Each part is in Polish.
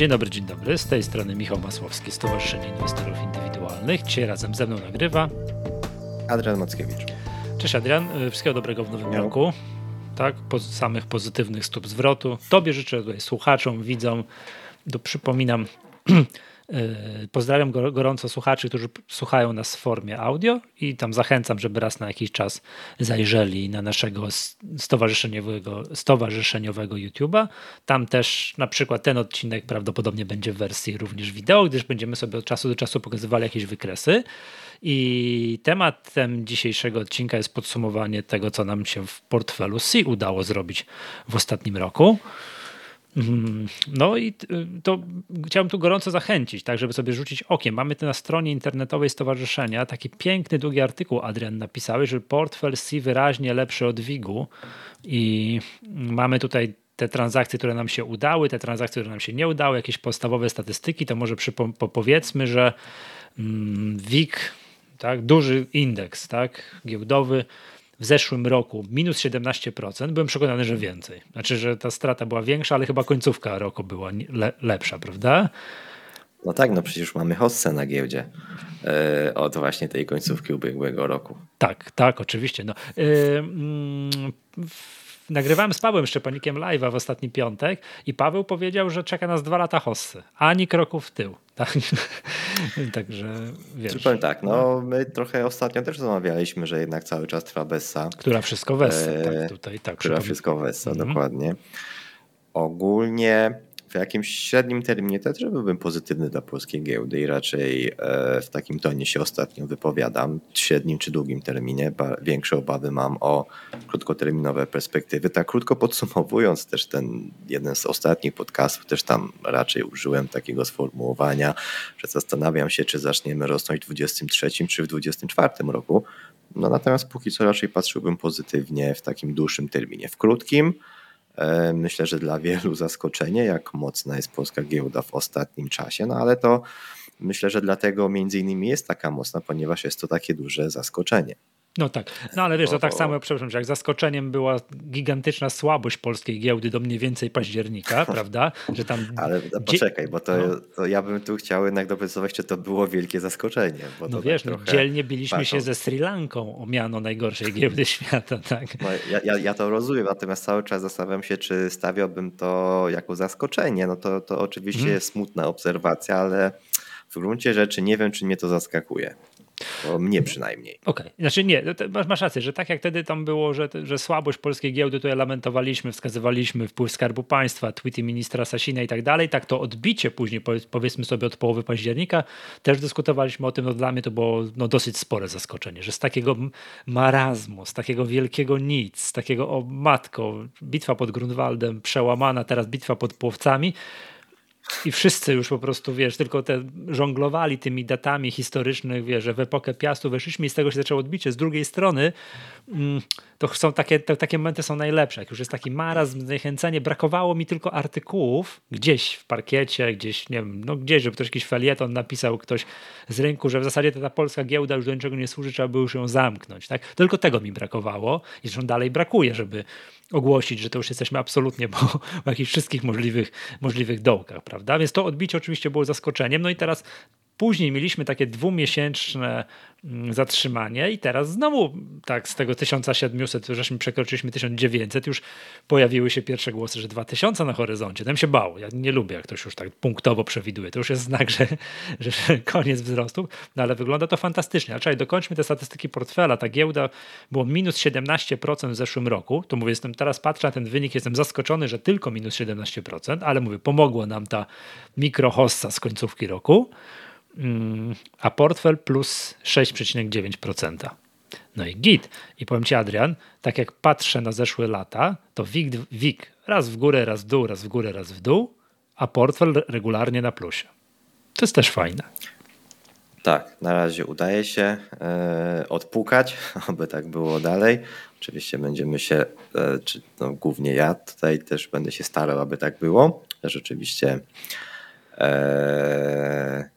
Dzień dobry, dzień dobry. Z tej strony Michał Masłowski, Stowarzyszenie Inwestorów Indywidualnych. Dzisiaj razem ze mną nagrywa Adrian Mackiewicz. Cześć Adrian, y, wszystkiego dobrego w nowym roku. Tak, po, samych pozytywnych stóp zwrotu. Tobie życzę tutaj słuchaczom, widzom. To przypominam, pozdrawiam gorąco słuchaczy, którzy słuchają nas w formie audio i tam zachęcam, żeby raz na jakiś czas zajrzeli na naszego stowarzyszeniowego, stowarzyszeniowego YouTube'a. Tam też na przykład ten odcinek prawdopodobnie będzie w wersji również wideo, gdyż będziemy sobie od czasu do czasu pokazywali jakieś wykresy. I tematem dzisiejszego odcinka jest podsumowanie tego, co nam się w portfelu C udało zrobić w ostatnim roku. Mhm. No i to chciałbym tu gorąco zachęcić, tak, żeby sobie rzucić okiem. Mamy tu na stronie internetowej stowarzyszenia taki piękny, długi artykuł, Adrian, napisałeś, że portfel C wyraźnie lepszy od WIG-u i mamy tutaj te transakcje, które nam się udały, te transakcje, które nam się nie udały, jakieś podstawowe statystyki, to może przypo- powiedzmy, że mm, WIG tak, duży indeks tak, giełdowy w zeszłym roku minus 17%, byłem przekonany, że więcej. Znaczy, że ta strata była większa, ale chyba końcówka roku była le lepsza, prawda? No tak, no przecież mamy hossę na giełdzie yy, od właśnie tej końcówki ubiegłego roku. Tak, tak, oczywiście. No, yy, nagrywałem z Pawłem Szczepanikiem live'a w ostatni piątek i Paweł powiedział, że czeka nas dwa lata hossy, ani kroku w tył. Tak? Także wiesz. Powiem tak, no my trochę ostatnio też zamawialiśmy, że jednak cały czas trwa Bessa. Która wszystko wessa, e, tak, tutaj, tak. Która wszystko wessa, mhm. dokładnie. Ogólnie w jakimś średnim terminie też byłbym pozytywny dla polskiej giełdy i raczej e, w takim tonie się ostatnio wypowiadam. W średnim czy długim terminie większe obawy mam o krótkoterminowe perspektywy. Tak krótko podsumowując też ten jeden z ostatnich podcastów, też tam raczej użyłem takiego sformułowania, że zastanawiam się, czy zaczniemy rosnąć w 2023 czy w 2024 roku. No natomiast póki co raczej patrzyłbym pozytywnie w takim dłuższym terminie. W krótkim myślę, że dla wielu zaskoczenie, jak mocna jest polska giełda w ostatnim czasie, no ale to myślę, że dlatego między innymi jest taka mocna, ponieważ jest to takie duże zaskoczenie. No tak, no ale wiesz, to tak samo, przepraszam, że jak zaskoczeniem była gigantyczna słabość polskiej giełdy do mniej więcej października, prawda? Że tam... Ale no, poczekaj, bo to, no. to, ja bym tu chciał jednak doprecyzować, czy to było wielkie zaskoczenie. no tak wiesz, no, dzielnie biliśmy się ze Sri Lanką o miano najgorszej giełdy świata, tak? No, ja, ja, ja, to rozumiem, natomiast cały czas zastanawiam się, czy stawiałbym to jako zaskoczenie. No to, to oczywiście hmm. jest smutna obserwacja, ale w gruncie rzeczy nie wiem, czy mnie to zaskakuje. To mnie przynajmniej. Okej, okay. znaczy nie, masz, masz rację, że tak jak wtedy tam było, że, że słabość polskiej giełdy, to lamentowaliśmy, wskazywaliśmy wpływ Skarbu Państwa, tweety ministra Sasina i tak dalej, tak to odbicie później, powiedzmy sobie od połowy października, też dyskutowaliśmy o tym, no dla mnie to było no, dosyć spore zaskoczenie, że z takiego marazmu, z takiego wielkiego nic, z takiego o matko, bitwa pod Grunwaldem przełamana, teraz bitwa pod Płowcami, i wszyscy już po prostu, wiesz, tylko te żonglowali tymi datami historycznych, wiesz, że w epokę Piastu weszliśmy i z tego się zaczęło odbicie. Z drugiej strony mm, to są takie, to, takie momenty są najlepsze. Jak już jest taki marazm, zniechęcenie, brakowało mi tylko artykułów gdzieś w parkiecie, gdzieś, nie wiem, no gdzieś, żeby ktoś jakiś felieton napisał ktoś z rynku, że w zasadzie ta, polska giełda już do niczego nie służy, trzeba by już ją zamknąć, tak? Tylko tego mi brakowało i zresztą dalej brakuje, żeby ogłosić, że to już jesteśmy absolutnie po, po jakichś wszystkich możliwych, możliwych dołkach, prawda? Więc to odbicie oczywiście było zaskoczeniem. No i teraz Później mieliśmy takie dwumiesięczne mm, zatrzymanie i teraz znowu tak z tego 1700, żeśmy przekroczyliśmy 1900, już pojawiły się pierwsze głosy, że 2000 na horyzoncie. Tam się bał. Ja nie lubię, jak ktoś już tak punktowo przewiduje. To już jest znak, że, że, koniec wzrostu, no ale wygląda to fantastycznie. Ale czekaj, dokończmy te statystyki portfela. Ta giełda było minus 17% w zeszłym roku. To mówię, jestem teraz patrzę na ten wynik, jestem zaskoczony, że tylko minus 17%, ale mówię, pomogło nam ta mikrohossa z końcówki roku. A portfel plus 6,9%. No i git. I powiem Ci, Adrian, tak jak patrzę na zeszłe lata, to WIG, WIG raz w górę, raz w dół, raz w górę, raz w dół, a portfel regularnie na plusie. To jest też fajne. Tak, na razie udaje się e, odpukać, aby tak było dalej. Oczywiście będziemy się, e, czy, no, głównie ja tutaj też będę się starał, aby tak było. Rzeczywiście e,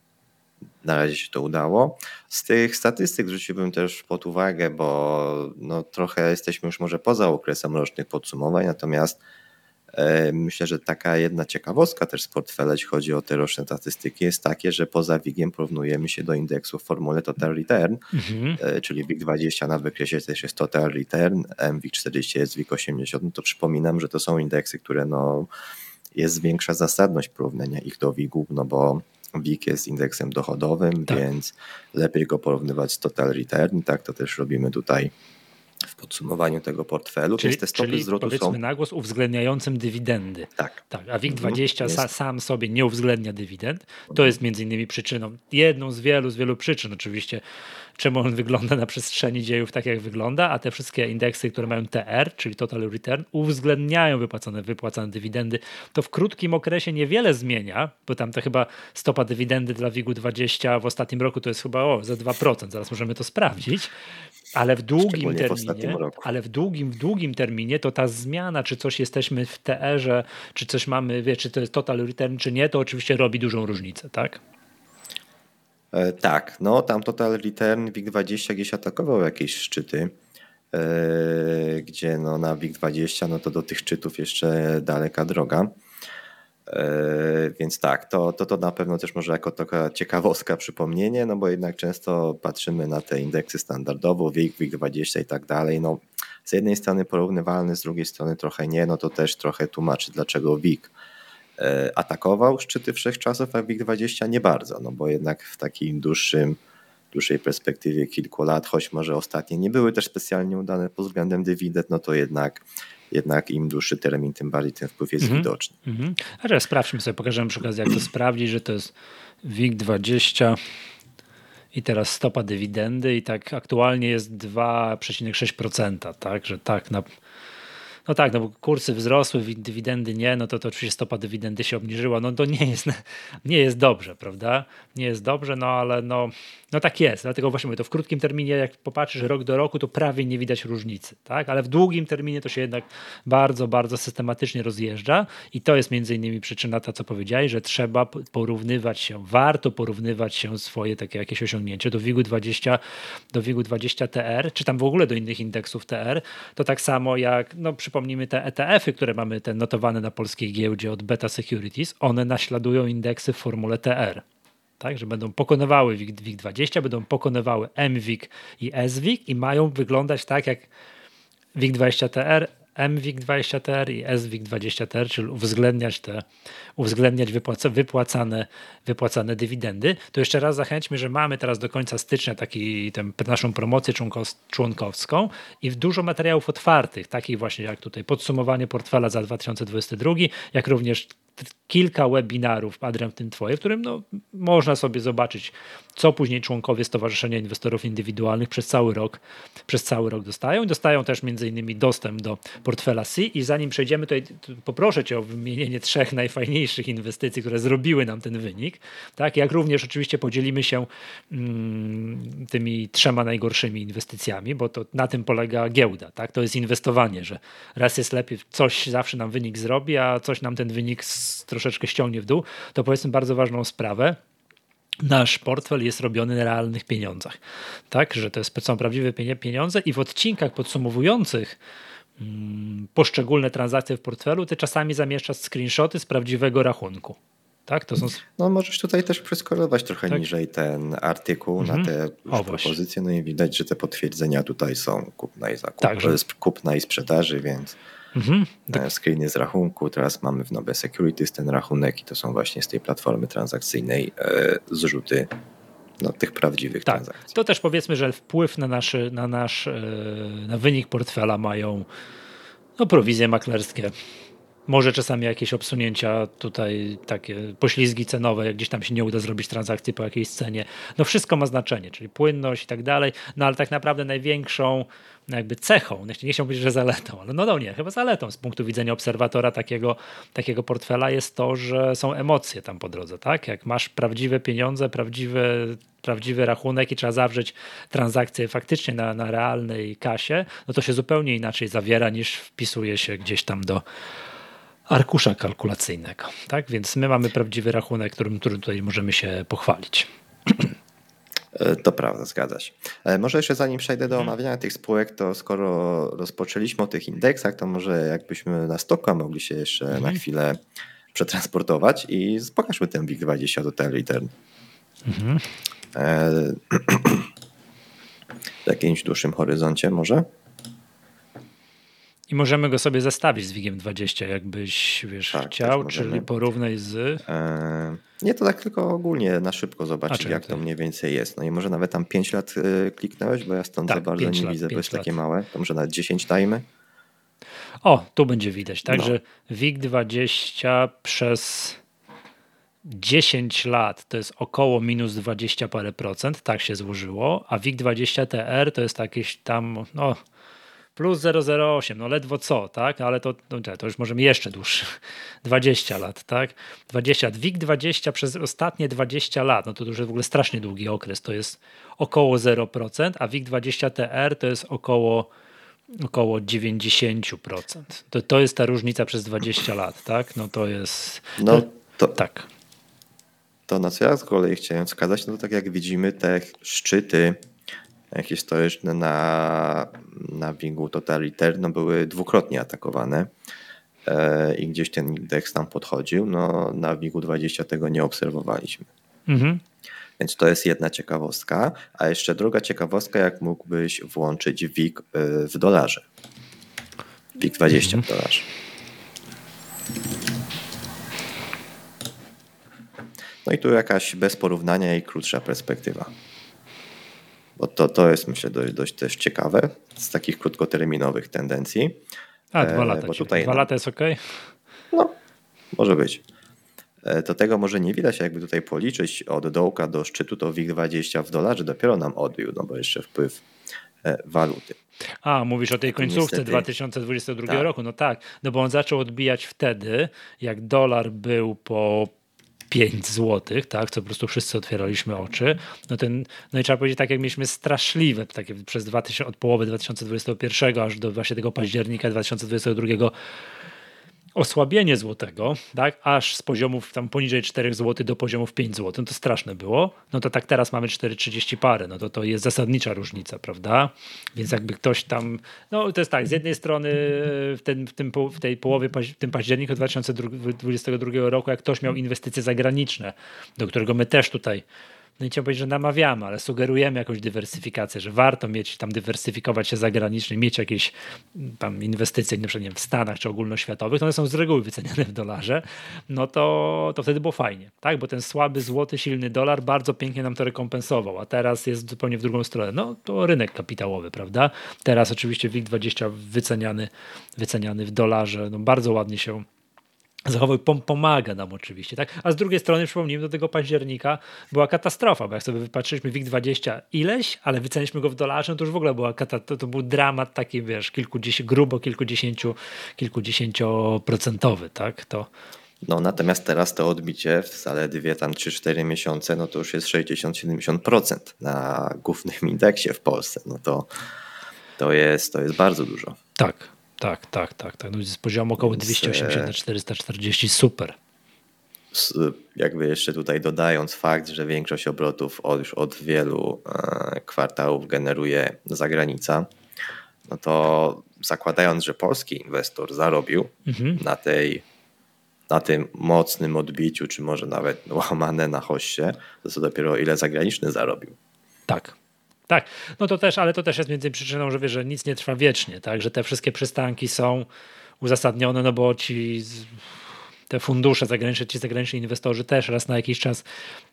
na razie się to udało. Z tych statystyk zwróciłbym też pod uwagę, bo no trochę jesteśmy już może poza okresem rocznych podsumowań, natomiast Myślę, że taka jedna ciekawostka też z portfela, jeśli chodzi o te roczne statystyki, jest takie, że poza WIG-iem porównujemy się do indeksu w formule Total Return, mhm. czyli WIG20 na wykresie też jest Total Return, MWIG40 jest WIG80, no to przypominam, że to są indeksy, które no, jest większa zasadność porównania ich do WIG-ów, no bo WIG jest indeksem dochodowym, tak. więc lepiej go porównywać z Total Return. Tak to też robimy tutaj w podsumowaniu tego portfelu. Czyli, te stopy czyli zwrotu powiedzmy są... na głos uwzględniającym dywidendy. Tak. tak a WIG20 mhm. sam sobie nie uwzględnia dywidend. To jest między innymi przyczyną, jedną z wielu, z wielu przyczyn oczywiście, czemu on wygląda na przestrzeni dziejów tak, jak wygląda, a te wszystkie indeksy, które mają TR, czyli Total Return, uwzględniają wypłacone, wypłacane dywidendy. To w krótkim okresie niewiele zmienia, bo tam to chyba stopa dywidendy dla WIG-20 w ostatnim roku to jest chyba o, za 2%, zaraz możemy to sprawdzić. Ale w długim terminie, w ale w długim, w długim terminie to ta zmiana, czy coś jesteśmy w TR-ze, czy coś mamy, wie, czy to jest total return, czy nie, to oczywiście robi dużą różnicę, tak? E, tak, no tam Total Return WIG20 gdzieś atakował jakieś szczyty, e, gdzie no na WIG20 no to do tych szczytów jeszcze daleka droga. E, więc tak, to, to, to na pewno też może jako taka ciekawostka przypomnienie, no bo jednak często patrzymy na te indeksy standardowo, WIG, WIG20 i tak dalej. No, z jednej strony porównywalny, z drugiej strony trochę nie, no to też trochę tłumaczy, dlaczego WIG E, atakował szczyty wszechczasów, a WIG20 nie bardzo, no bo jednak w takim dłuższym, dłuższej perspektywie kilku lat, choć może ostatnie nie były też specjalnie udane pod względem dywidend, no to jednak jednak im dłuższy termin, tym bardziej ten wpływ jest mm -hmm. widoczny. Mm -hmm. A teraz sprawdźmy sobie, pokażemy przy okazji, jak to sprawdzić, że to jest WIG20 i teraz stopa dywidendy i tak aktualnie jest 2,6%, tak, że tak na no tak, no bo kursy wzrosły, dywidendy nie, no to, to oczywiście stopa dywidendy się obniżyła, no to nie jest, nie jest dobrze, prawda? Nie jest dobrze, no ale no, no tak jest, dlatego właśnie mówię, to w krótkim terminie, jak popatrzysz rok do roku, to prawie nie widać różnicy, tak? Ale w długim terminie to się jednak bardzo, bardzo systematycznie rozjeżdża i to jest między innymi przyczyna ta, co powiedziałeś, że trzeba porównywać się, warto porównywać się swoje takie jakieś osiągnięcie do WIG-u 20, do WIG-u 20 TR, czy tam w ogóle do innych indeksów TR, to tak samo jak, no przypomnijmy te ETF-y, które mamy te notowane na polskiej giełdzie od Beta Securities, one naśladują indeksy w formule TR tak, że będą pokonywały WIG20, będą pokonywały MWIG i SWIG i mają wyglądać tak jak WIG20TR, MWIG20TR i SWIG20TR, czyli uwzględniać te, uwzględniać wypłaca, wypłacane, wypłacane dywidendy. To jeszcze raz zachęćmy, że mamy teraz do końca stycznia taki, tę naszą promocję członkowską i dużo materiałów otwartych, takich właśnie jak tutaj podsumowanie portfela za 2022, jak również kilka webinarów, Adrian, w tym twoje, w którym no, można sobie zobaczyć, co później członkowie Stowarzyszenia Inwestorów Indywidualnych przez cały rok, przez cały rok dostają. Dostają też między innymi dostęp do portfela C. I zanim przejdziemy tutaj, poproszę Cię o wymienienie trzech najfajniejszych inwestycji, które zrobiły nam ten wynik, tak, jak również oczywiście podzielimy się mm, tymi trzema najgorszymi inwestycjami, bo to na tym polega giełda, tak, to jest inwestowanie, że raz jest lepiej, coś zawsze nam wynik zrobi, a coś nam ten wynik troszeczkę ściągnie w dół, to powiedzmy bardzo ważną sprawę nasz portfel jest robiony na realnych pieniądzach. Tak, że to są prawdziwe pieniądze i w odcinkach podsumowujących mm, poszczególne transakcje w portfelu ty czasami zamieszczasz screenshoty z prawdziwego rachunku. Tak, to są... No możesz tutaj też przeskorować trochę tak? niżej ten artykuł mhm. na te o, propozycje, no i widać, że te potwierdzenia tutaj są kupna i zakup, tak, że... kupna i sprzedaży, więc Mhm. Tak. Screeny z rachunku, teraz mamy w Nobe Securities ten rachunek i to są właśnie z tej platformy transakcyjnej e, zrzuty no, tych prawdziwych tak. transakcji. To też powiedzmy, że wpływ na nasz, na nasz e, na wynik portfela mają no, prowizje maklerskie, może czasami jakieś obsunięcia tutaj, takie poślizgi cenowe, jak gdzieś tam się nie uda zrobić transakcji po jakiejś cenie. No wszystko ma znaczenie, czyli płynność i tak dalej, no ale tak naprawdę największą jakby cechą, nie chciałbym powiedzieć, że zaletą, ale no, no nie, chyba zaletą z punktu widzenia obserwatora takiego, takiego portfela jest to, że są emocje tam po drodze, tak? Jak masz prawdziwe pieniądze, prawdziwy, prawdziwy rachunek i trzeba zawrzeć transakcję faktycznie na, na realnej kasie, no to się zupełnie inaczej zawiera niż wpisuje się gdzieś tam do arkusza kalkulacyjnego. Tak? Więc my mamy prawdziwy rachunek, którym, którym tutaj możemy się pochwalić. E, to prawda, zgadza się. E, może jeszcze zanim przejdę do mhm. omawiania tych spółek, to skoro rozpoczęliśmy o tych indeksach, to może jakbyśmy na stoka mogli się jeszcze na mhm. chwilę przetransportować i pokażmy ten WIG20 Total Return. Mhm. E, w jakimś dłuższym horyzoncie może? I możemy go sobie zestawić z WIGiem 20, jakbyś wiesz, tak, chciał, czyli porównać z. E, nie, to tak tylko ogólnie na szybko zobaczyć, jak to mniej więcej jest. No i może nawet tam 5 lat y, kliknąłeś, bo ja stąd tak, za bardzo nie lat, widzę, bo jest takie małe. To może nawet 10 dajmy. O, tu będzie widać, tak, no. że WIG 20 przez 10 lat to jest około minus 20 parę procent, tak się złożyło, a WIG 20 TR to jest jakieś tam, no plus 008, no ledwo co, tak, ale to, no, to już możemy jeszcze dłuższy, 20 lat, tak, 20 lat, WIG 20 przez ostatnie 20 lat, no to już jest w ogóle strasznie długi okres, to jest około 0%, a WIG 20 TR to jest około około 90%. To, to jest ta różnica przez 20 lat, tak? No to jest. No to, tak. To na co ja z kolei chciałem wskazać, no to tak jak widzimy, te szczyty historyczne na, na Wingu Totaliter no były dwukrotnie atakowane e, i gdzieś ten indeks tam podchodził. No, na Wingu 20 tego nie obserwowaliśmy. Mhm. Więc to jest jedna ciekawostka. A jeszcze druga ciekawostka, jak mógłbyś włączyć WIG e, w dolarze. WIG 20 mhm. w dolarze. No i tu jakaś bez porównania i krótsza perspektywa. Bo to, to jest myślę dość, dość też ciekawe z takich krótkoterminowych tendencji. A, dwa e, lata. Bo tutaj, dwa lata jest ok? No, może być. E, to tego może nie widać, jakby tutaj policzyć od dołka do szczytu, to WIG20 w dolarze dopiero nam odbił, no bo jeszcze wpływ e, waluty. A, mówisz o tej końcówce Niestety. 2022 tak. roku. No tak, no bo on zaczął odbijać wtedy, jak dolar był po 5 zł, tak, co po prostu wszyscy otwieraliśmy oczy. No, ten, no i trzeba powiedzieć, tak jak mieliśmy straszliwe takie przez 2000, od połowy 2021 aż do właśnie tego października 2022 osłabienie złotego, tak, aż z poziomów tam poniżej 4 zł do poziomów 5 zł, no to straszne było. No to tak teraz mamy 4,30 parę, no to to jest zasadnicza różnica, prawda? Więc jakby ktoś tam, no to jest tak, z jednej strony w, ten, w, tym, w tej połowie, w tym październiku 2022 roku, jak ktoś miał inwestycje zagraniczne, do którego my też tutaj no nie chciałbym powiedzieć, że namawiamy, ale sugerujemy jakąś dywersyfikację, że warto mieć tam dywersyfikować się zagranicznie, mieć jakieś mm, tam inwestycje, na przykład wiem, w Stanach czy ogólnoświatowych, to one są z reguły wyceniane w dolarze, no to, to wtedy było fajnie, tak? Bo ten słaby, złoty, silny dolar bardzo pięknie nam to rekompensował, a teraz jest zupełnie w drugą stronę. No to rynek kapitałowy, prawda? Teraz oczywiście WIG20 wyceniany, wyceniany w dolarze, no bardzo ładnie się zachował pomaga nam oczywiście, tak? A z drugiej strony przypomnijmy, do tego października była katastrofa, bo jak sobie wypatrzyliśmy WIG20 ileś, ale wyceniliśmy go w dolarze, no to już w ogóle była to, to był dramat taki, wiesz, kilkudziesięciu, grubo kilkudziesięciu, kilkudziesięcioprocentowy, tak? To, no natomiast teraz to odbicie w zaledwie tam 3-4 miesiące, no to już jest 60-70% na głównym indeksie w Polsce. No to, to, jest, to jest bardzo dużo. Tak, tak, tak, tak. tak. No z poziomu około 280 na 440, super. Jakby jeszcze tutaj dodając fakt, że większość obrotów od, już od wielu e, kwartałów generuje zagranica, no to zakładając, że polski inwestor zarobił mhm. na tej na tym mocnym odbiciu, czy może nawet łamane na hoście, to co dopiero ile zagraniczny zarobił. Tak, tak, no to też, ale to też jest między przyczyną, że wiesz, że nic nie trwa wiecznie, tak, że te wszystkie przystanki są uzasadnione, no bo ci te fundusze zagraniczne, ci zagraniczni inwestorzy też raz na jakiś czas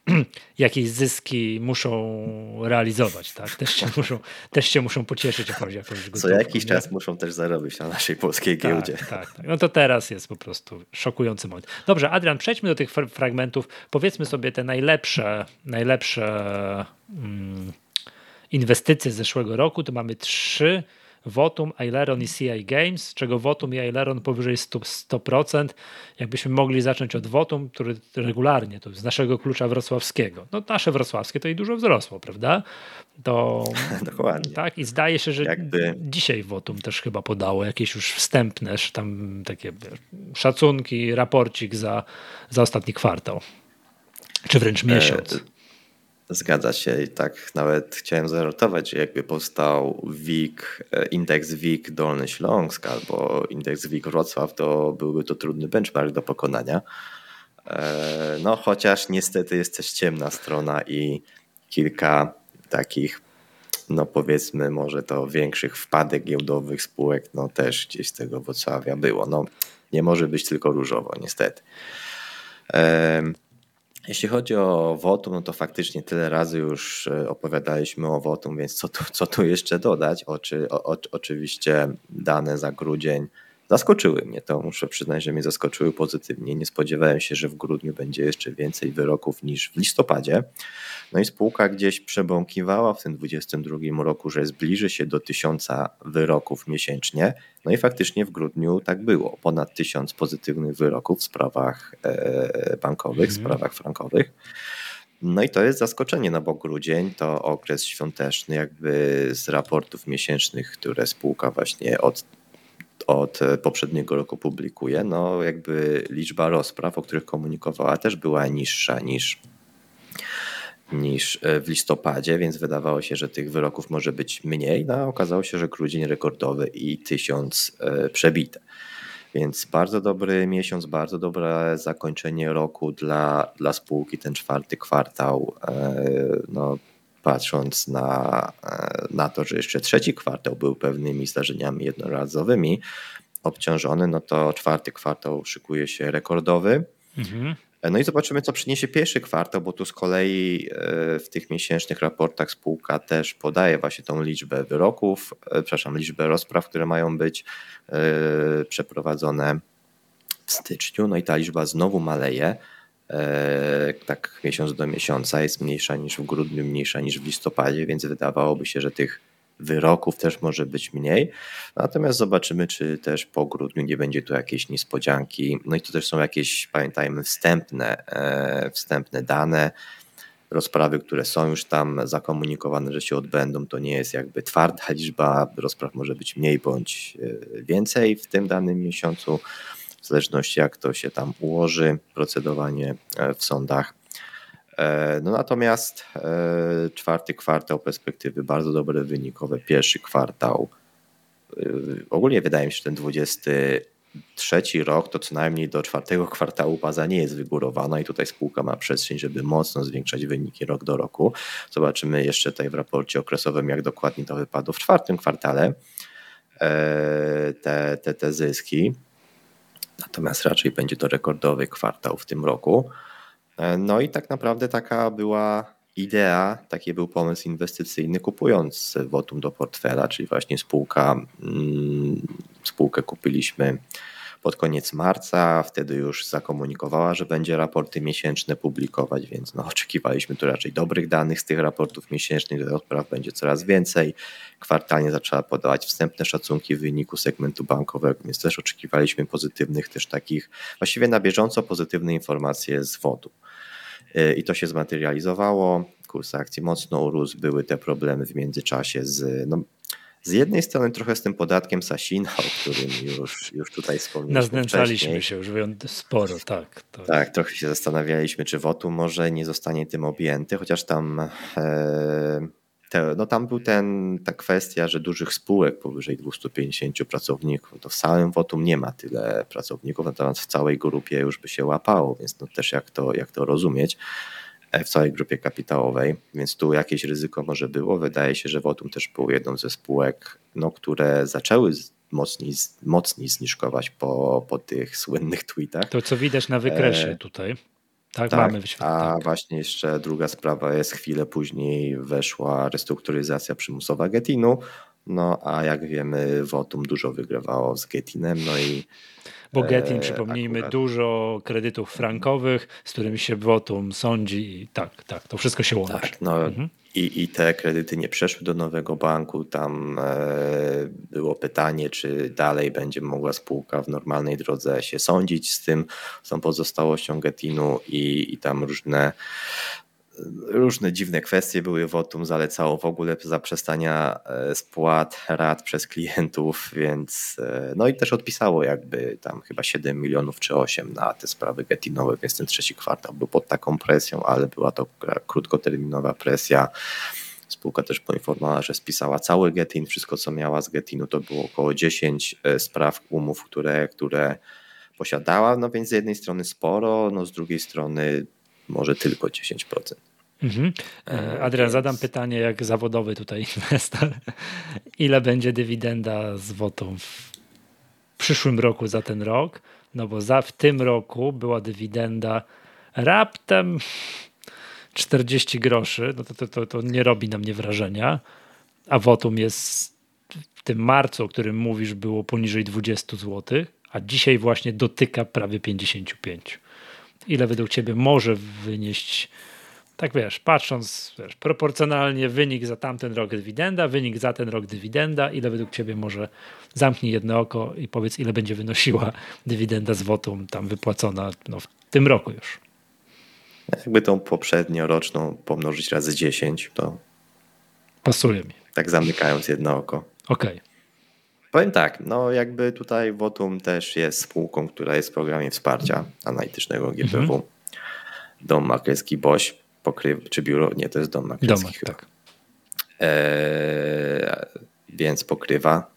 jakieś zyski muszą realizować, tak? Też się muszą, też się muszą pocieszyć jakąś, jakąś gotówką, Co jakiś nie? czas muszą też zarobić na naszej polskiej tak, giełdzie. Tak, tak. No to teraz jest po prostu szokujący moment. Dobrze, Adrian, przejdźmy do tych fragmentów. Powiedzmy sobie te najlepsze, najlepsze mm, inwestycje z zeszłego roku, to mamy trzy Votum, Aileron i CI Games, czego Votum i Aileron powyżej 100%, 100%. Jakbyśmy mogli zacząć od Votum, który regularnie, to z naszego klucza wrocławskiego. No nasze wrocławskie to i dużo wzrosło, prawda? To, Dokładnie. Tak, i zdaje się, że Jakby... dzisiaj Votum też chyba podało jakieś już wstępne tam takie szacunki, raporcik za, za ostatni kwartał. Czy wręcz e, miesiąc. E Zgadza się i tak nawet chciałem zażartować, że jakby powstał WIG, e, indeks WIG Dolny Śląsk albo indeks WIG Wrocław, to byłby to trudny benchmark do pokonania. E, no chociaż niestety jest też ciemna strona i kilka takich, no powiedzmy może to większych wpadek giełdowych spółek, no też gdzieś z tego Wrocławia było. No nie może być tylko różowo niestety. Jeśli chodzi o Wotum, no to faktycznie tyle razy już e, opowiadaliśmy o Wotum, więc co tu, co tu jeszcze dodać? Oczy, o, oczywiście dane za grudzień zaskoczyły mnie. To muszę przyznać, że mnie zaskoczyły pozytywnie. Nie spodziewałem się, że w grudniu będzie jeszcze więcej wyroków niż w listopadzie. No i spółka gdzieś przebąkiwała w tym 2022 roku, że zbliży się do tysiąca wyroków miesięcznie. No i faktycznie w grudniu tak było. Ponad tysiąc pozytywnych wyroków w sprawach e, bankowych, mhm. sprawach frankowych. No i to jest zaskoczenie, no bo grudzień to okres świąteczny, jakby z raportów miesięcznych, które spółka właśnie od od poprzedniego roku publikuje, no jakby liczba rozpraw, o których komunikowała, też była niższa niż, niż w listopadzie, więc wydawało się, że tych wyroków może być mniej. No, okazało się, że grudzień rekordowy i tysiąc e, przebite. Więc bardzo dobry miesiąc, bardzo dobre zakończenie roku dla, dla spółki, ten czwarty kwartał. E, no, patrząc na, e, na to, że jeszcze trzeci kwartał był pewnymi zdarzeniami jednorazowymi obciążony, no to czwarty kwartał szykuje się rekordowy. Mhm. No i zobaczymy, co przyniesie pierwszy kwartał, bo tu z kolei e, w tych miesięcznych raportach spółka też podaje właśnie tą liczbę wyroków, e, przepraszam, liczbę rozpraw, które mają być przeprowadzone w styczniu. No i ta liczba znowu maleje. E, tak miesiąc do miesiąca jest mniejsza niż w grudniu, mniejsza niż w listopadzie, więc wydawałoby się, że tych wyroków też może być mniej. Natomiast zobaczymy, czy też po grudniu nie będzie tu jakiejś niespodzianki. No i to też są jakieś, pamiętajmy, wstępne, e, wstępne dane. Rozprawy, które są już tam zakomunikowane, że się odbędą, to nie jest jakby twarda liczba. Rozpraw może być mniej bądź e, więcej w tym danym miesiącu w zależności jak to się tam ułoży, procedowanie e, w sądach. E, no natomiast e, czwarty kwartał perspektywy bardzo dobre wynikowe, pierwszy kwartał. Ogólnie wydaje mi się, że ten 23 rok to co najmniej do czwartego kwartału baza nie jest wygórowana i tutaj spółka ma przestrzeń, żeby mocno zwiększać wyniki rok do roku. Zobaczymy jeszcze tutaj w raporcie okresowym, jak dokładnie to wypadło w czwartym kwartale. Te, te, te zyski. Natomiast raczej będzie to rekordowy kwartał w tym roku. E, no i tak naprawdę taka była idea, taki był pomysł inwestycyjny, kupując Votum do portfela, czyli właśnie spółka, mm, spółkę kupiliśmy pod koniec marca. Wtedy już zakomunikowała, że będzie raporty miesięczne publikować, więc no, oczekiwaliśmy tu raczej dobrych danych z tych raportów miesięcznych. Odpraw będzie coraz więcej. Kwartalnie zaczęła podawać wstępne szacunki wyniku segmentu bankowego, więc też oczekiwaliśmy pozytywnych, też takich właściwie na bieżąco pozytywne informacje z wodu. Y, I to się zmaterializowało. Kurs akcji mocno urósł, były te problemy w międzyczasie z no, z jednej strony trochę z tym podatkiem Sasina, o którym już, już tutaj wspomnieliśmy Naznęcaliśmy się już sporo, tak, tak. Tak, trochę się zastanawialiśmy, czy WOTU może nie zostanie tym objęty, chociaż tam e, te, no tam był ten, ta kwestia, że dużych spółek powyżej 250 pracowników, to w całym WOTUM nie ma tyle pracowników, natomiast w całej grupie już by się łapało, więc no też jak to, jak to rozumieć w całej grupie kapitałowej, więc tu jakieś ryzyko może było. Wydaje się, że Votum też był jedną ze spółek, no, które zaczęły mocniej, mocniej zniżkować po, po tych słynnych tweetach. To co widać na wykresie e... tutaj. Tak, tak, mamy A tak. właśnie jeszcze druga sprawa jest, chwilę później weszła restrukturyzacja przymusowa Getinu, no a jak wiemy Votum dużo wygrywało z Getinem, no i bo Getin, e, przypomnijmy, akurat. dużo kredytów frankowych, z którymi się Votum sądzi i tak, tak, to wszystko się łączy. Tak, no mhm. i, i te kredyty nie przeszły do nowego banku. Tam e, było pytanie, czy dalej będzie mogła spółka w normalnej drodze się sądzić z tym, z tą pozostałością Getinu i, i tam różne różne dziwne kwestie były. Wotum zalecało w ogóle zaprzestania e, spłat rat przez klientów, więc e, no i też odpisało jakby tam chyba 7 milionów czy 8 na te sprawy getinowe, więc ten trzeci kwartał był pod taką presją, ale była to krótkoterminowa presja. Spółka też poinformowała, że spisała cały Getin, wszystko co miała z Getinu to było około 10 e, spraw, umów, które, które posiadała, no więc z jednej strony sporo, no z drugiej strony może tylko 10%. Mhm. E, e, Adrian, zadam pytanie jak zawodowy tutaj inwestor. Ile będzie dywidenda z WOTą w przyszłym roku za ten rok? No bo za, w tym roku była dywidenda raptem 40 groszy. No to, to, to, to nie robi na mnie wrażenia. A wotum jest w tym marcu, o którym mówisz, było poniżej 20 zł, a dzisiaj właśnie dotyka prawie 55 ile według ciebie może wynieść, tak wiesz, patrząc wiesz, proporcjonalnie wynik za tamten rok dywidenda, wynik za ten rok dywidenda, ile według ciebie może zamknij jedno oko i powiedz, ile będzie wynosiła dywidenda z wotum tam wypłacona no, w tym roku już. Jakby tą poprzednio roczną pomnożyć razy 10, to pasuje mi. Tak zamykając jedno oko. Okej. Okay. Powiem tak, no jakby tutaj Votum też jest spółką, która jest w programie wsparcia analitycznego GPW. Mhm. Dom Maklerski Boś pokrywa, czy biuro, nie, to jest Dom Maklerski. Domek, tak. E, więc pokrywa.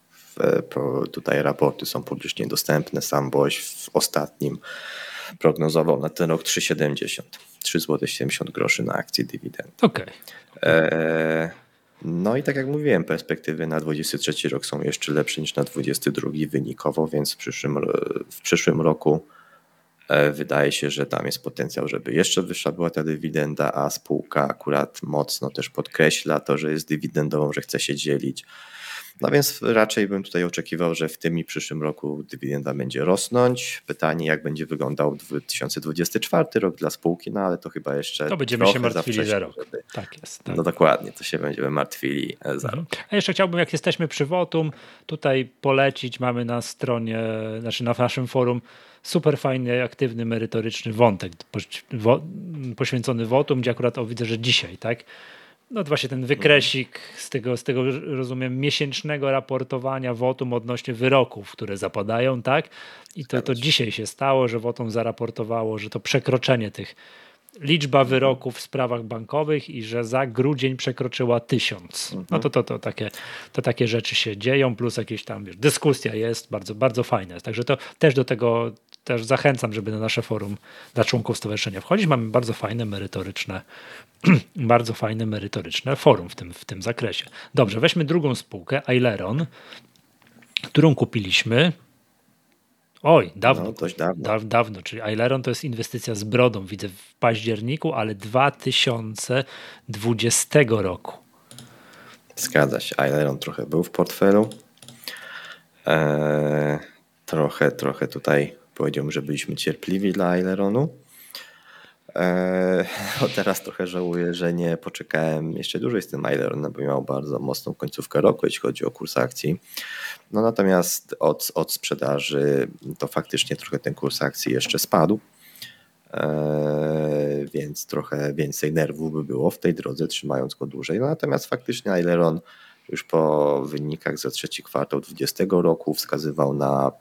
tutaj raporty są publicznie dostępne. Sam Boś w ostatnim prognozował na ten rok 3,70. 3,70 groszy na akcję dywidend. Okej. Okay. E, no i tak jak mówiłem, perspektywy na 23 rok są jeszcze lepsze niż na 22 wynikowo, więc w przyszłym, w przyszłym roku wydaje się, że tam jest potencjał, żeby jeszcze wyższa była ta dywidenda, a spółka akurat mocno też podkreśla to, że jest dywidendową, że chce się dzielić. No więc raczej bym tutaj oczekiwał, że w tym i przyszłym roku dywidenda będzie rosnąć. Pytanie, jak będzie wyglądał 2024 rok dla spółki, no ale to chyba jeszcze. To będziemy się martwili za rok. Żeby... Tak jest. Tak. No dokładnie, to się będziemy martwili e, za mhm. rok. A jeszcze chciałbym, jak jesteśmy przy Wotum, tutaj polecić, mamy na stronie, znaczy na naszym forum super fajny, aktywny, merytoryczny wątek poświęcony Wotum, gdzie akurat o, widzę, że dzisiaj, tak? no właśnie ten wykresik z tego, z tego, rozumiem, miesięcznego raportowania WOTUM odnośnie wyroków, które zapadają, tak? I to, to dzisiaj się stało, że WOTUM zaraportowało, że to przekroczenie tych liczba wyroków w sprawach bankowych i że za grudzień przekroczyła tysiąc. No to, to, to, takie, to takie rzeczy się dzieją, plus jakieś tam wiesz, dyskusja jest bardzo, bardzo fajna. Także to też do tego też zachęcam, żeby na nasze forum dla członków stowarzyszenia wchodzić. Mamy bardzo fajne, merytoryczne, bardzo fajne, merytoryczne forum w tym, w tym zakresie. Dobrze, weźmy drugą spółkę, Aileron, którą kupiliśmy. Oj, dawno. No, dość dawno. Da, dawno, czyli Aileron to jest inwestycja z brodą, widzę w październiku, ale 2020 roku. Zgadza się. Aileron trochę był w portfelu. Eee, trochę, trochę tutaj Powiedziałbym, że byliśmy cierpliwi dla Aileronu. Eee, no teraz trochę żałuję, że nie poczekałem jeszcze dłużej z tym Aileronem, bo miał bardzo mocną końcówkę roku, jeśli chodzi o kurs akcji. No natomiast od, od sprzedaży to faktycznie trochę ten kurs akcji jeszcze spadł. Eee, więc trochę więcej nerwów by było w tej drodze, trzymając go dłużej. No natomiast faktycznie Aileron już po wynikach za trzeci kwartał 2020 roku wskazywał na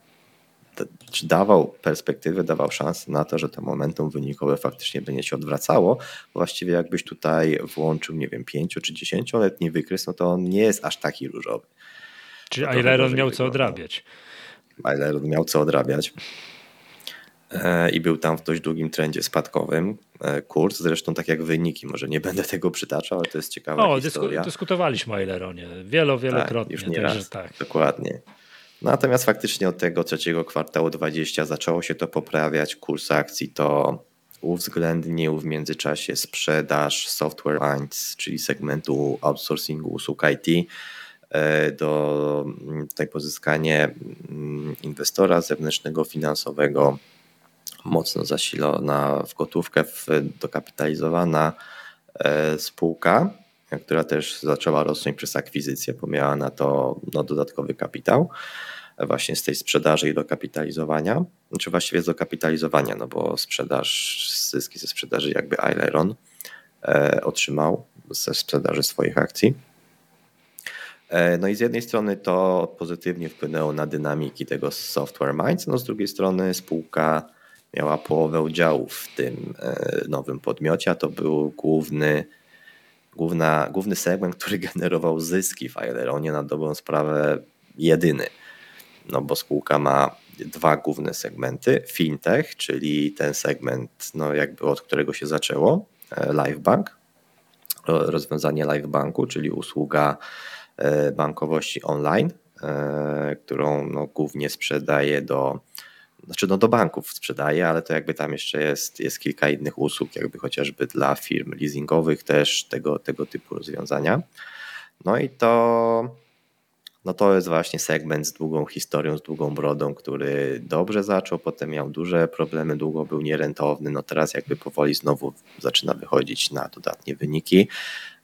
czy dawał perspektywę, dawał szansę na to, że to momentum wynikowe faktycznie będzie się odwracało. Właściwie jakbyś tutaj włączył, nie wiem, 5 czy 10-letni wykres, no to on nie jest aż taki różowy. Czy Aileron miał co odrabiać? Aileron miał co odrabiać i był tam w dość długim trendzie spadkowym. E, kurs, zresztą tak jak wyniki, może nie będę tego przytaczał, ale to jest ciekawa o, historia. Dysku, dyskutowaliśmy o Aileronie wielo, wielokrotnie. Tak, już nie raz, tak. Dokładnie. Natomiast faktycznie od tego trzeciego kwartału 20 zaczęło się to poprawiać. Kurs akcji to uwzględnił w międzyczasie sprzedaż Software Lines, czyli segmentu outsourcingu usług IT e, do mm, tutaj pozyskanie mm, inwestora zewnętrznego finansowego mocno zasilona w gotówkę, w dokapitalizowana e, spółka, która też zaczęła rosnąć przez akwizycję, bo miała na to no, dodatkowy kapitał właśnie z tej sprzedaży i dokapitalizowania, czy właściwie z dokapitalizowania, no bo sprzedaż, zyski ze sprzedaży jakby Aileron otrzymał ze sprzedaży swoich akcji. No i z jednej strony to pozytywnie wpłynęło na dynamiki tego Software Minds, no z drugiej strony spółka miała połowę udziałów w tym nowym podmiocie, a to był główny główna, główny segment, który generował zyski w Aileronie na dobrą sprawę jedyny. No bo spółka ma dwa główne segmenty. Fintech, czyli ten segment, no jakby od którego się zaczęło, e, LiveBank, rozwiązanie LiveBanku, czyli usługa e, bankowości online, e, którą no głównie sprzedaje do znaczy no do banków sprzedaje, ale to jakby tam jeszcze jest, jest kilka innych usług, jakby chociażby dla firm leasingowych też tego, tego typu rozwiązania. No i to, no to jest właśnie segment z długą historią, z długą brodą, który dobrze zaczął, potem miał duże problemy, długo był nierentowny, no teraz jakby powoli znowu zaczyna wychodzić na dodatnie wyniki,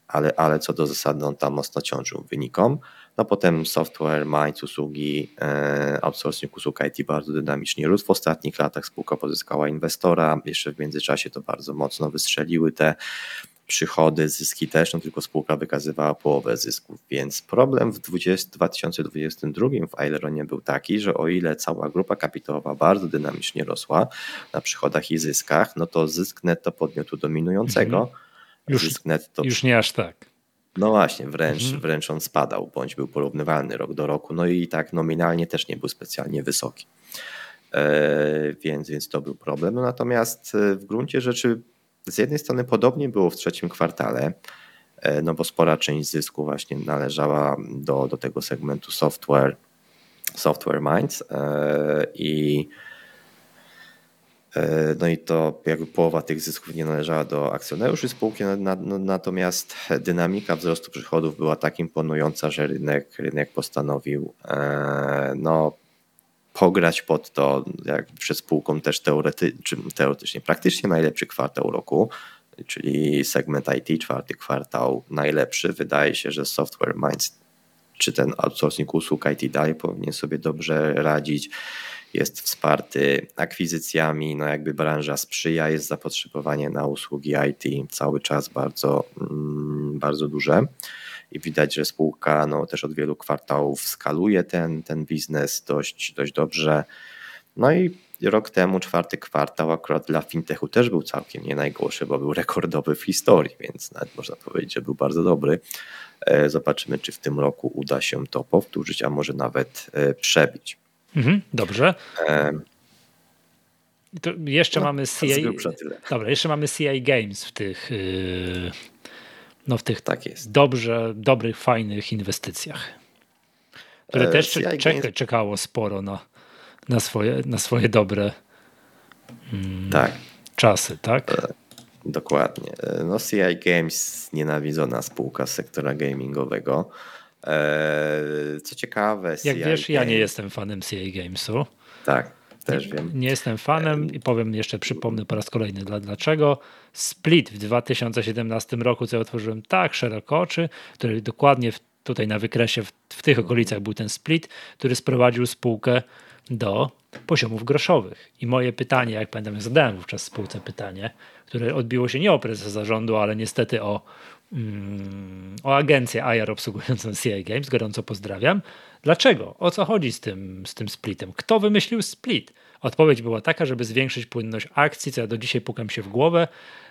ale, ale co do zasady on tam mocno ciążył wynikom. No potem software, Minds, usługi, e, outsourcing usług IT bardzo dynamicznie rósł. W ostatnich latach spółka pozyskała inwestora, jeszcze w międzyczasie to bardzo mocno wystrzeliły te przychody, zyski też, no tylko spółka wykazywała połowę zysków, więc problem w 20, 2022 w Aileronie był taki, że o ile cała grupa kapitałowa bardzo dynamicznie rosła na przychodach i zyskach, no to zysk netto podmiotu dominującego, mhm. już, zysk netto... Już nie aż tak. No właśnie, wręcz, mhm. wręcz on spadał, bądź był porównywalny rok do roku, no i tak nominalnie też nie był specjalnie wysoki. E, więc, więc to był problem. No natomiast e, w gruncie rzeczy z jednej strony podobnie było w trzecim kwartale, e, no bo spora część zysku właśnie należała do, do tego segmentu software, software minds i no i to jakby połowa tych zysków nie należała do akcjonariuszy spółki, natomiast dynamika wzrostu przychodów była tak imponująca, że rynek, rynek postanowił e, no, pograć pod to, jak przed spółką też teorety, teoretycznie, praktycznie najlepszy kwartał roku, czyli segment IT, czwarty kwartał najlepszy. Wydaje się, że Software Minds czy ten outsourcing usług IT dalej powinien sobie dobrze radzić jest wsparty akwizycjami, no jakby branża sprzyja, jest zapotrzebowanie na usługi IT cały czas bardzo, mm, bardzo duże i widać, że spółka no, też od wielu kwartałów skaluje ten, ten biznes dość, dość dobrze. No i rok temu, czwarty kwartał, akurat dla fintechu też był całkiem nie najgorszy, bo był rekordowy w historii, więc nawet można powiedzieć, że był bardzo dobry. E, zobaczymy, czy w tym roku uda się to powtórzyć, a może nawet e, przebić. Mhm, dobrze. To jeszcze no, mamy CA. Dobra, jeszcze mamy CA Games w tych. Yy, no w tych tak jest. dobrze, dobrych, fajnych inwestycjach. Które e, też czeka, czekało sporo na, na, swoje, na swoje dobre mm, tak. czasy, tak? E, dokładnie. E, no CI Games nienawidzona spółka sektora gamingowego. Eee, co ciekawe, Jak CI wiesz, ja nie jestem fanem CA Gamesu. Tak, też wiem. Nie jestem fanem i powiem jeszcze, przypomnę po raz kolejny dla, dlaczego. Split w 2017 roku, co ja otworzyłem tak szeroko oczy, który dokładnie w, tutaj na wykresie w, w tych okolicach był ten split, który sprowadził spółkę do poziomów groszowych. I moje pytanie, jak pamiętam, zadałem wówczas spółce pytanie, które odbiło się nie o prezesa zarządu, ale niestety o o agencję IR obsługującą CI Games, gorąco pozdrawiam. Dlaczego? O co chodzi z tym, z tym splitem? Kto wymyślił split? Odpowiedź była taka, żeby zwiększyć płynność akcji, co ja do dzisiaj pukam się w głowę.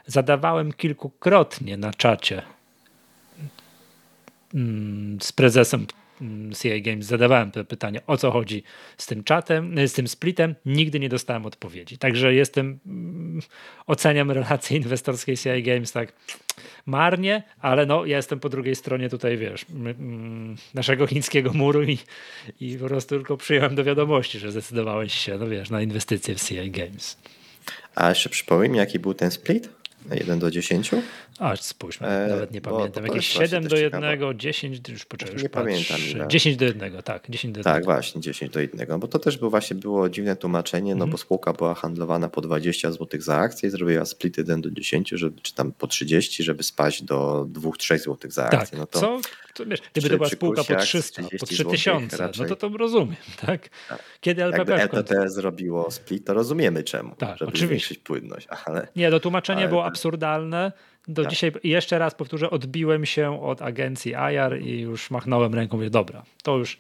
Zadawałem kilkukrotnie na czacie mm, z prezesem CA Games zadawałem pytanie, o co chodzi z tym czatem, z tym splitem, nigdy nie dostałem odpowiedzi. Także jestem, mm, oceniam relacje inwestorskie CA Games tak marnie, ale no ja jestem po drugiej stronie tutaj, wiesz, mm, naszego chińskiego muru i, i po prostu tylko przyjąłem do wiadomości, że zdecydowałeś się, no wiesz, na inwestycje w CA Games. A jeszcze przypomnij mi, jaki był ten split? 1 do 10? A, spójrzmy, e, nawet nie pamiętam. Jakieś 7 do 1, 10, już poczekaj, już Nie pamiętam. Ile. 10 do 1, tak. 10 do 1. Tak, właśnie, 10 do 1, bo to też było właśnie było dziwne tłumaczenie, no mm. bo spółka była handlowana po 20 zł za akcję i zrobiła split 1 do 10, żeby, czy tam po 30, żeby spaść do 2-3 zł za akcję. Tak, no to, co? To, wiesz, gdyby to była spółka po 300, po 3000, no to to rozumiem, tak? tak. Kiedy LPP Jakby LPP zrobiło split, to rozumiemy czemu, tak, żeby oczywiście. zwiększyć płynność, ale... Nie, to tłumaczenie było absurdalne. Do tak. dzisiaj, jeszcze raz powtórzę, odbiłem się od agencji IAR i już machnąłem ręką, mówię, dobra, to już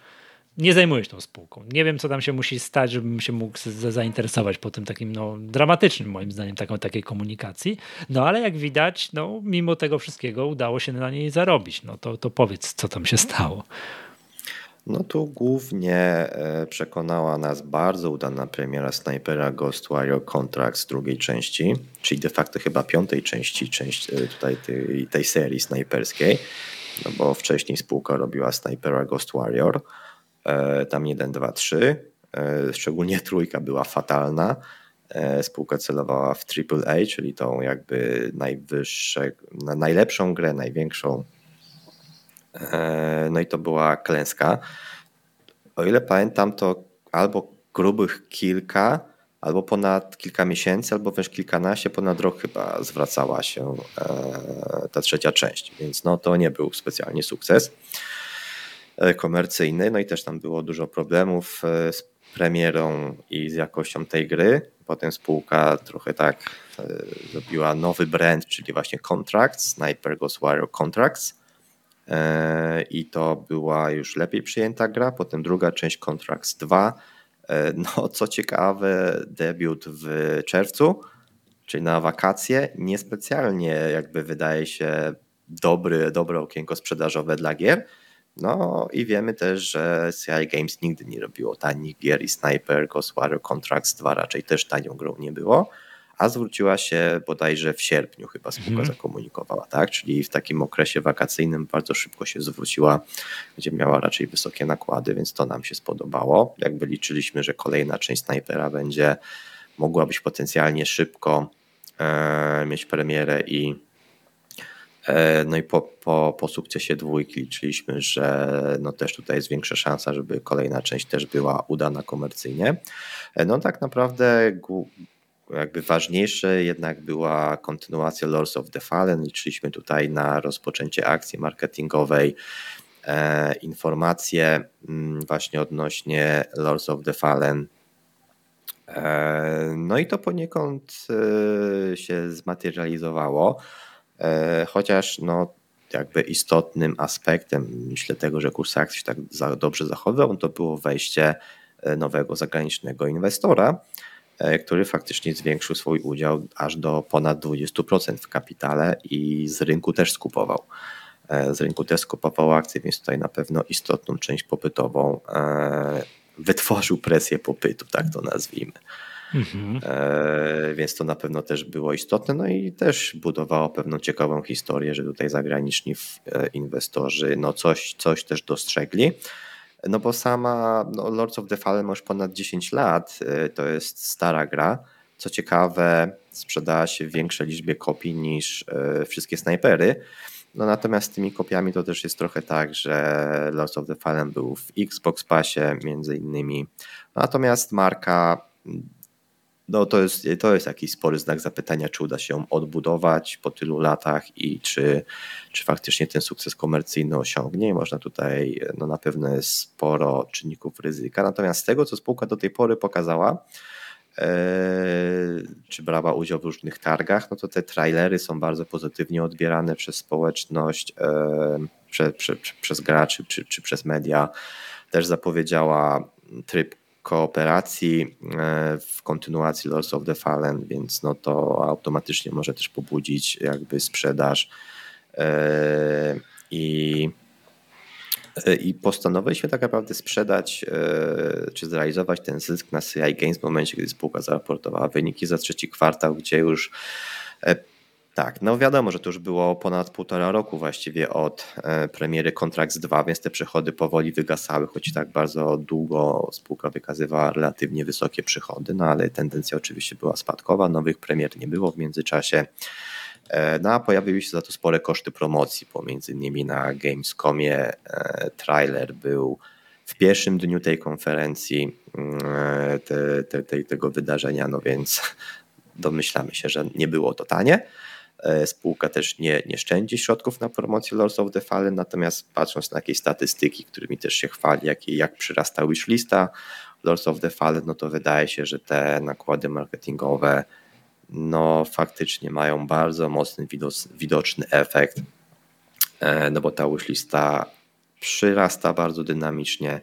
nie zajmuję się tą spółką. Nie wiem, co tam się musi stać, żebym się mógł zainteresować po tym takim no, dramatycznym, moim zdaniem, taką, takiej komunikacji. No ale jak widać, no, mimo tego wszystkiego udało się na niej zarobić. No to, to powiedz, co tam się stało. No tu głównie e, przekonała nas bardzo udana premiera Snipera Ghost Warrior Contracts drugiej części, czyli de facto chyba piątej części, część e, tutaj tej, tej serii snajperskiej, no bo wcześniej spółka robiła Snipera Ghost Warrior, e, tam 1, 2, 3, szczególnie trójka była fatalna, spółka celowała w AAA, czyli tą jakby najwyższe, najlepszą grę, największą no i to była klęska. O ile pamiętam, to albo grubych kilka, albo ponad kilka miesięcy, albo wręcz kilkanaście, ponad rok chyba zwracała się e, ta trzecia część, więc no to nie był specjalnie sukces e, komercyjny, no i też tam było dużo problemów z premierą i z jakością tej gry. Potem spółka trochę tak zrobiła nowy brand, czyli właśnie Contracts, Sniper Ghost Warrior Contracts E, i to była już lepiej przyjęta gra. Potem druga część Contracts 2. E, no, co ciekawe, debiut w czerwcu, czyli na wakacje. Niespecjalnie jakby wydaje się dobry, dobre okienko sprzedażowe dla gier. No i wiemy też, że CI Games nigdy nie robiło tanich gier i Sniper Ghost Warrior Contracts 2 raczej też tanią grą nie było a zwróciła się bodajże w sierpniu chyba spółka mhm. zakomunikowała, tak? Czyli w takim okresie wakacyjnym bardzo szybko się zwróciła, gdzie miała raczej wysokie nakłady, więc to nam się spodobało. Jakby liczyliśmy, że kolejna część Snipera będzie mogła być potencjalnie szybko e, mieć premierę i e, no i po, po, po sukcesie dwójki liczyliśmy, że no też tutaj jest większa szansa, żeby kolejna część też była udana komercyjnie. E, no tak naprawdę jakby ważniejsze jednak była kontynuacja Lords of the Fallen. Liczyliśmy tutaj na rozpoczęcie akcji marketingowej, e, informacje mm, właśnie odnośnie Lords of the Fallen. E, no i to poniekąd e, się zmaterializowało, e, chociaż no jakby istotnym aspektem, myślę tego, że kurs akcji się tak za, dobrze zachował, to było wejście e, nowego zagranicznego inwestora, który faktycznie zwiększył swój udział aż do ponad 20% w kapitale i z rynku też skupował. E, z rynku też skupował akcje, więc tutaj na pewno istotną część popytową e, wytworzył presję popytu, tak to nazwijmy. Mhm. Więc to na pewno też było istotne, no i też budowało pewną ciekawą historię, że tutaj zagraniczni inwestorzy no coś, coś też dostrzegli. No bo sama no Lords of the Fallen ma już ponad 10 lat, y, to jest stara gra. Co ciekawe, sprzedała się w większej liczbie kopii niż y, wszystkie snajpery. No natomiast z tymi kopiami to też jest trochę tak, że Lords of the Fallen był w Xbox Passie między innymi. Natomiast marka no to jest, to jest jakiś spory znak zapytania, czy uda się ją odbudować po tylu latach i czy, czy faktycznie ten sukces komercyjny osiągnie. Można tutaj, no na pewno jest sporo czynników ryzyka. Natomiast z tego, co spółka do tej pory pokazała, e, czy brała udział w różnych targach, no to te trailery są bardzo pozytywnie odbierane przez społeczność, e, prze, prze, przez graczy czy, czy przez media. Też zapowiedziała tryb kooperacji e, w kontynuacji Lords of the Fallen, więc no to automatycznie może też pobudzić jakby sprzedaż. E, i e, i postanowiliśmy tak naprawdę sprzedać czy zrealizować ten zysk na CI Games w momencie, gdy spółka zaraportowała wyniki za trzeci kwartał, gdzie już tak, no wiadomo, że to już było ponad półtora roku właściwie od e, premiery Contracts 2, więc te przychody powoli wygasały, choć tak bardzo długo spółka wykazywała relatywnie wysokie przychody, no ale tendencja oczywiście była spadkowa, nowych premier nie było w międzyczasie. E, no a pojawiły się za to spore koszty promocji, pomiędzy innymi na Gamescomie e, trailer był w pierwszym dniu tej konferencji, mm, te, te, te, tego wydarzenia, no więc domyślamy się, że nie było to tanie. E, spółka też nie, nie szczędzi środków na promocję Lords of the Fallen, natomiast patrząc na jakieś statystyki, którymi też się chwali, jak, jak przyrasta wishlista Lords of the Fallen, no to wydaje się, że te nakłady marketingowe no faktycznie mają bardzo mocny, widoczny efekt, e, no bo ta wishlista przyrasta bardzo dynamicznie.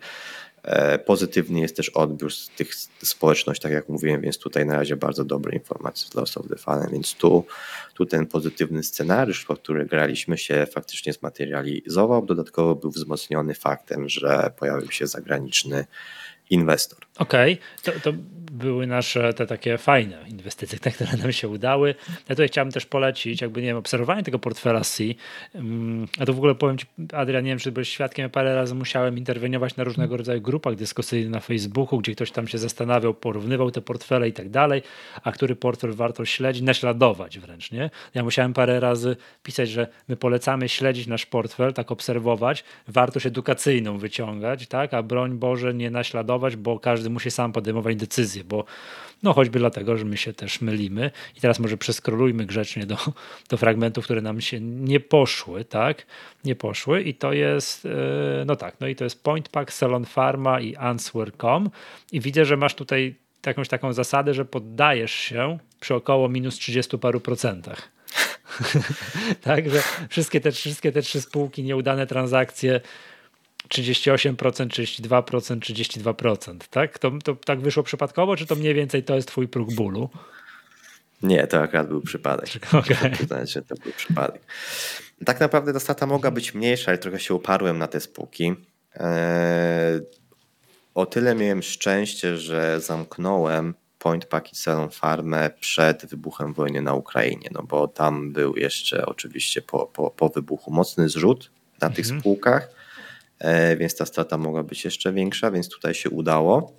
E, pozytywny jest też odbiór z tych społeczności, tak jak mówiłem, więc tutaj na razie bardzo dobre informacje z Lost of the Fallen, więc tu, tu ten pozytywny scenariusz, po który graliśmy się faktycznie zmaterializował, dodatkowo był wzmocniony faktem, że pojawił się zagraniczny inwestor. Okej, okay. to, to, były nasze te takie fajne inwestycje, te, które nam się udały. Ja tutaj chciałbym też polecić, jakby nie wiem, obserwowanie tego portfela C. Mm, a to w ogóle powiem Ci, Adrian, nie wiem, czy byłeś świadkiem, parę razy musiałem interweniować na różnego rodzaju grupach dyskusyjnych na Facebooku, gdzie ktoś tam się zastanawiał, porównywał te portfele i tak dalej, a który portfel warto śledzić, naśladować wręcz, nie? Ja musiałem parę razy pisać, że my polecamy śledzić nasz portfel, tak obserwować, wartość edukacyjną wyciągać, tak, a broń Boże nie naśladować, bo każdy musi sam podejmować decyzje, bo no choćby dlatego, że my się też mylimy. I teraz może przeskrolujmy grzecznie do, do fragmentów, które nam się nie poszły, tak, nie poszły. I to jest, e, no tak, no i to jest Point Pack, Salon Pharma i Answer.com i widzę, że masz tutaj jakąś taką zasadę, że poddajesz się przy około minus 30 paru procentach. tak, że wszystkie te, wszystkie te trzy spółki, nieudane transakcje 38%, 32%, 32%, tak? To, to tak wyszło przypadkowo, czy to mniej więcej to jest twój próg bólu? Nie, to akurat był przypadek. Okay. Przyznać, że to był przypadek. Tak naprawdę ta strata mogła być mniejsza, ale trochę się uparłem na te spółki. Eee, o tyle miałem szczęście, że zamknąłem Point Selon Farmę przed wybuchem wojny na Ukrainie, no bo tam był jeszcze oczywiście po, po, po wybuchu mocny zrzut na tych mhm. spółkach więc ta strata mogła być jeszcze większa, więc tutaj się udało.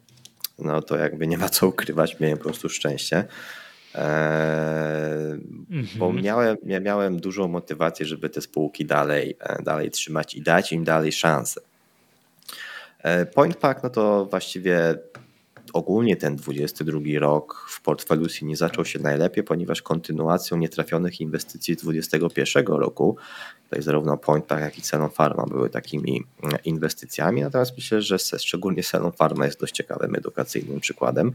No to jakby nie ma co ukrywać, miałem po prostu szczęście. Eee, bo mhm. miałem, ja miałem dużą motywację, żeby te spółki dalej, e, dalej trzymać i dać im dalej szansę. E, Point Pack, no to właściwie ogólnie ten 22 rok w portfelu nie zaczął się najlepiej, ponieważ kontynuacją nietrafionych inwestycji z 2021 roku, tutaj zarówno Point Park, jak i Celon Pharma były takimi mm, inwestycjami, natomiast myślę, że szczególnie Celon Pharma jest dość ciekawym edukacyjnym przykładem.